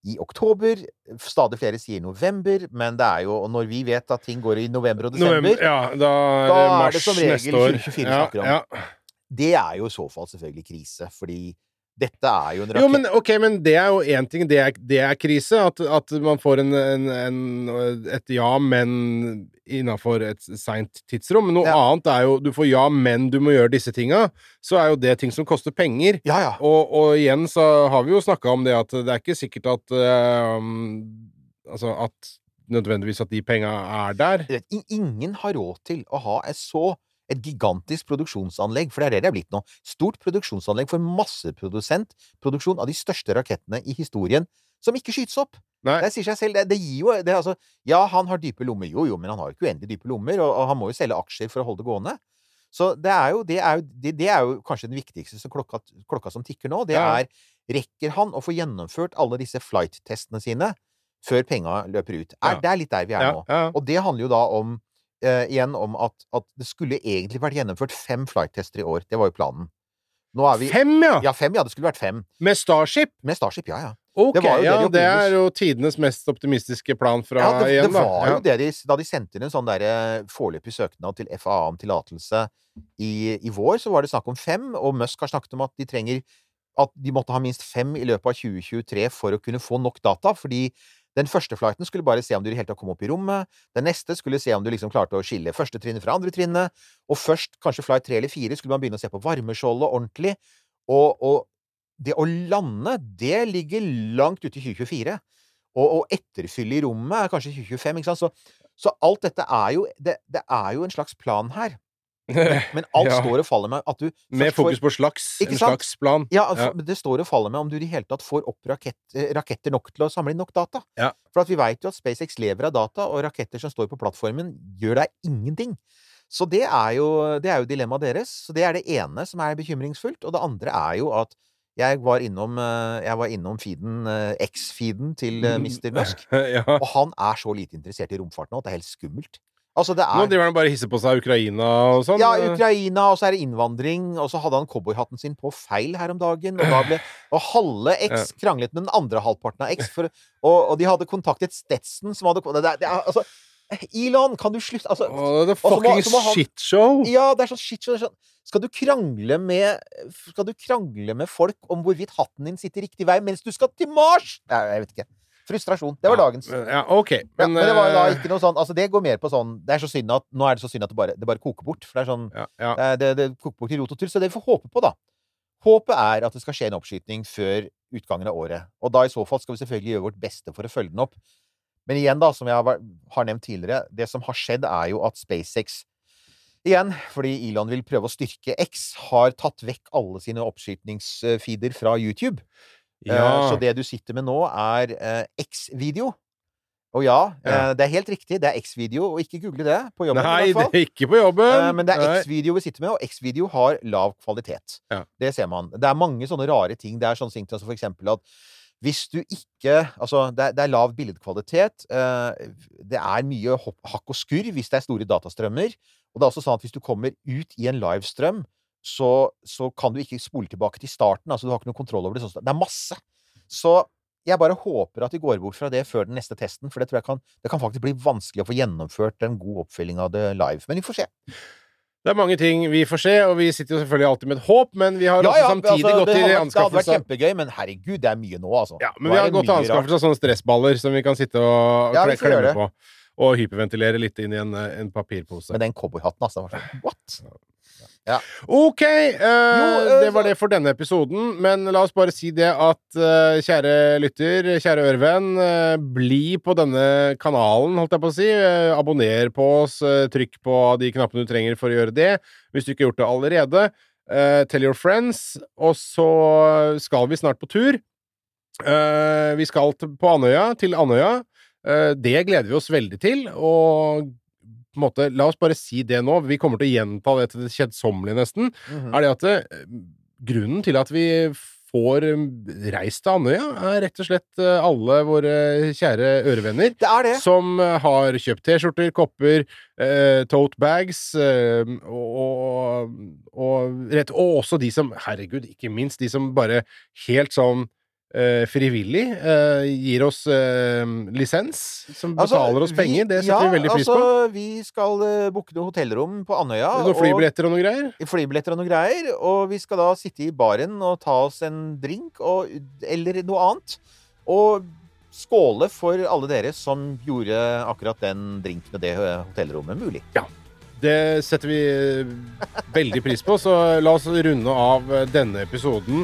i oktober. Stadig flere sier november, men det er jo og Når vi vet at ting går i november og desember, November, ja, da er Da er det som regel neste år. 2024 ja, snakker om. Ja. Det er jo i så fall selvfølgelig krise, fordi dette er jo en rakett Jo, men ok, men det er jo én ting. Det er, det er krise. At, at man får en, en, en, et ja, men innafor et seint tidsrom. Men noe Ja. annet er jo Du får ja, men du må gjøre disse tinga. Så er jo det ting som koster penger. Ja, ja. Og, og igjen så har vi jo snakka om det at det er ikke sikkert at um, Altså at nødvendigvis at de penga er der. Ingen har råd til å ha et så et gigantisk produksjonsanlegg, for det er det det er blitt nå. Stort produksjonsanlegg for masseprodusentproduksjon av de største rakettene i historien, som ikke skytes opp. Nei. Det sier seg selv. Det, det gir jo det, altså, Ja, han har dype lommer. Jo, jo, men han har jo ikke uendelig dype lommer, og, og han må jo selge aksjer for å holde det gående. Så det er jo, det er jo, det, det er jo kanskje den viktigste klokka, klokka som tikker nå. Det er Rekker han å få gjennomført alle disse flight-testene sine før penga løper ut? Er, Ja. Det er litt der vi er Ja, nå. ja. Og det handler jo da om eh, igjen om at, at det skulle egentlig vært gjennomført fem flight-tester i år. Det var jo planen. Nå er vi Fem, ja! Ja, fem, ja. Det skulle vært fem. Med Starship? Med Starship, ja, ja. Ok, Det det ja, de det er jo tidenes mest optimistiske plan fra ja det, igjen, det var Ja. jo det de, da de sendte inn en sånn derre foreløpig søknad til FAA om tillatelse i, i vår, så var det snakk om fem, og Musk har snakket om at de trenger at de måtte ha minst fem i løpet av 2023 for å kunne få nok data, fordi den første flighten skulle bare se om du i det hele tatt kom opp i rommet. Den neste skulle se om du liksom klarte å skille første trinnet fra andre trinnet. Og først, kanskje flight tre eller fire, skulle man begynne å se på varmeskjoldet ordentlig. Og, og det å lande, det ligger langt ute i 2024. Og, og etterfylle i rommet er kanskje 2025, ikke sant. Så, så alt dette er jo det, det er jo en slags plan her. <laughs> Men alt Ja. står og faller med at du Med fokus får- på slags. En slags plan. ja, Ja. Det står og faller med om du i det hele tatt får opp rakett, eh, raketter nok til å samle inn nok data. Ja. For vi veit jo at SpaceX lever av data, og raketter som står på plattformen, gjør deg ingenting. Så det er jo, det er jo dilemmaet deres. Så det er det ene som er bekymringsfullt. Og det andre er jo at jeg var innom, eh, jeg var innom feeden, eh, X-feeden til Mr. Musk, <laughs> ja. og han er så lite interessert i romfart nå at det er helt skummelt. Altså, det Nå er driver han bare hisser på seg Ukraina og sånn. ja. Ukraina, og så er det innvandring, og så hadde han cowboyhatten sin på feil her om dagen, og da ble Og halve <clears throat> X kranglet med den andre halvparten av X, for, og, og de hadde kontaktet Stetson, som hadde det, det Altså, Elon, kan du slutte Altså oh, det er må- fucking så må han- shitshow! Ja, det er sånn shit show, er sånn Skal du krangle med Skal du krangle med folk om hvorvidt hatten din sitter riktig vei mens du skal til Mars? Nei, jeg vet ikke. Frustrasjon. Det var dagens. Ja, ok. Men, Ja, Men, det var da eh, ikke noe sånn Altså, det går mer på sånn Det er så synd at Nå er det så synd at det bare, det bare koker bort. For det er sånn ja, ja. Det, det koker bort i rot og tull, så det vi får håpe på, da. Håpet er at det skal skje en oppskyting før utgangen av året. Og da i så fall skal vi selvfølgelig gjøre vårt beste for å følge den opp. Men igjen, da, som jeg har, har nevnt tidligere, det som har skjedd, er jo at SpaceX Igjen, fordi Elon vil prøve å styrke X, har tatt vekk alle sine oppskytningsfeeder fra YouTube. Eh, Ja. Så det du sitter med nå, er eh, X-video. Og ja, Ja. eh, det er helt riktig, det er X-video, og ikke google det på jobben. i hvert fall. det er ikke på jobben! Eh, Men det er X-video vi sitter med, og X-video har lav kvalitet. Ja. Det ser man. Det er mange sånne rare ting. Det er sånne ting som for eksempel at hvis du ikke Altså, det er, det er lav billedkvalitet. eh, Det er mye hopp, hakk og skurr hvis det er store datastrømmer. Og det er også sånn at hvis du kommer ut i en livestrøm, så, så kan du ikke spole tilbake til starten. Altså, du har ikke noe kontroll over det. sånn. Det er masse. Så jeg bare håper at vi går bort fra det før den neste testen, for det tror jeg kan, det kan faktisk bli vanskelig å få gjennomført en god oppfylling av det live. Men vi får se. Det er mange ting vi får se, og vi sitter jo selvfølgelig alltid med et håp, men vi har også samtidig altså, gått det til hadde Det hadde vært kjempegøy, men herregud, det er mye nå, altså. ja, men Nå vi har gått til anskaffelse av sånne stressballer som vi kan sitte og Ja, klemme på. og hyperventilere litt inn i en, en papirpose. Men den cowboyhatten, altså. det What? Ok, eh, eh, det var det for denne episoden. Men la oss bare si det at eh, kjære lytter, kjære ørevenn, eh, bli på denne kanalen, holdt jeg på å si. Eh, abonner på oss, eh, trykk på de knappene du trenger for å gjøre det, hvis du ikke har gjort det allerede. Tell your friends. Og så skal vi snart på tur. Vi skal på Andøya, til Andøya. Det gleder vi oss veldig til, og på en måte, la oss bare si det nå. Vi kommer til å gjenta det til det kjedsommelige, nesten. Mhm. Er det at eh, grunnen til at vi får eh, reist til Andøya, er rett og slett eh, alle våre kjære ørevenner. Det er det. Som har kjøpt T-skjorter, kopper, eh, tote bags eh, og, og, og, rett, og også de som Herregud, ikke minst de som bare helt sånn eh, frivillig Uh, gir oss uh, lisens, som Altså, betaler oss penger. Det setter ja, vi veldig pris på. Altså, vi skal uh, booke noe hotellrom på Andøya. Noen flybilletter og noe greier. Flybilletter og noe greier. Og vi skal da sitte i baren og ta oss en drink og, eller noe annet. Og skåle for alle dere som gjorde akkurat den drinken og det hotellrommet mulig. Ja. Det setter vi veldig pris på, så la oss runde av denne episoden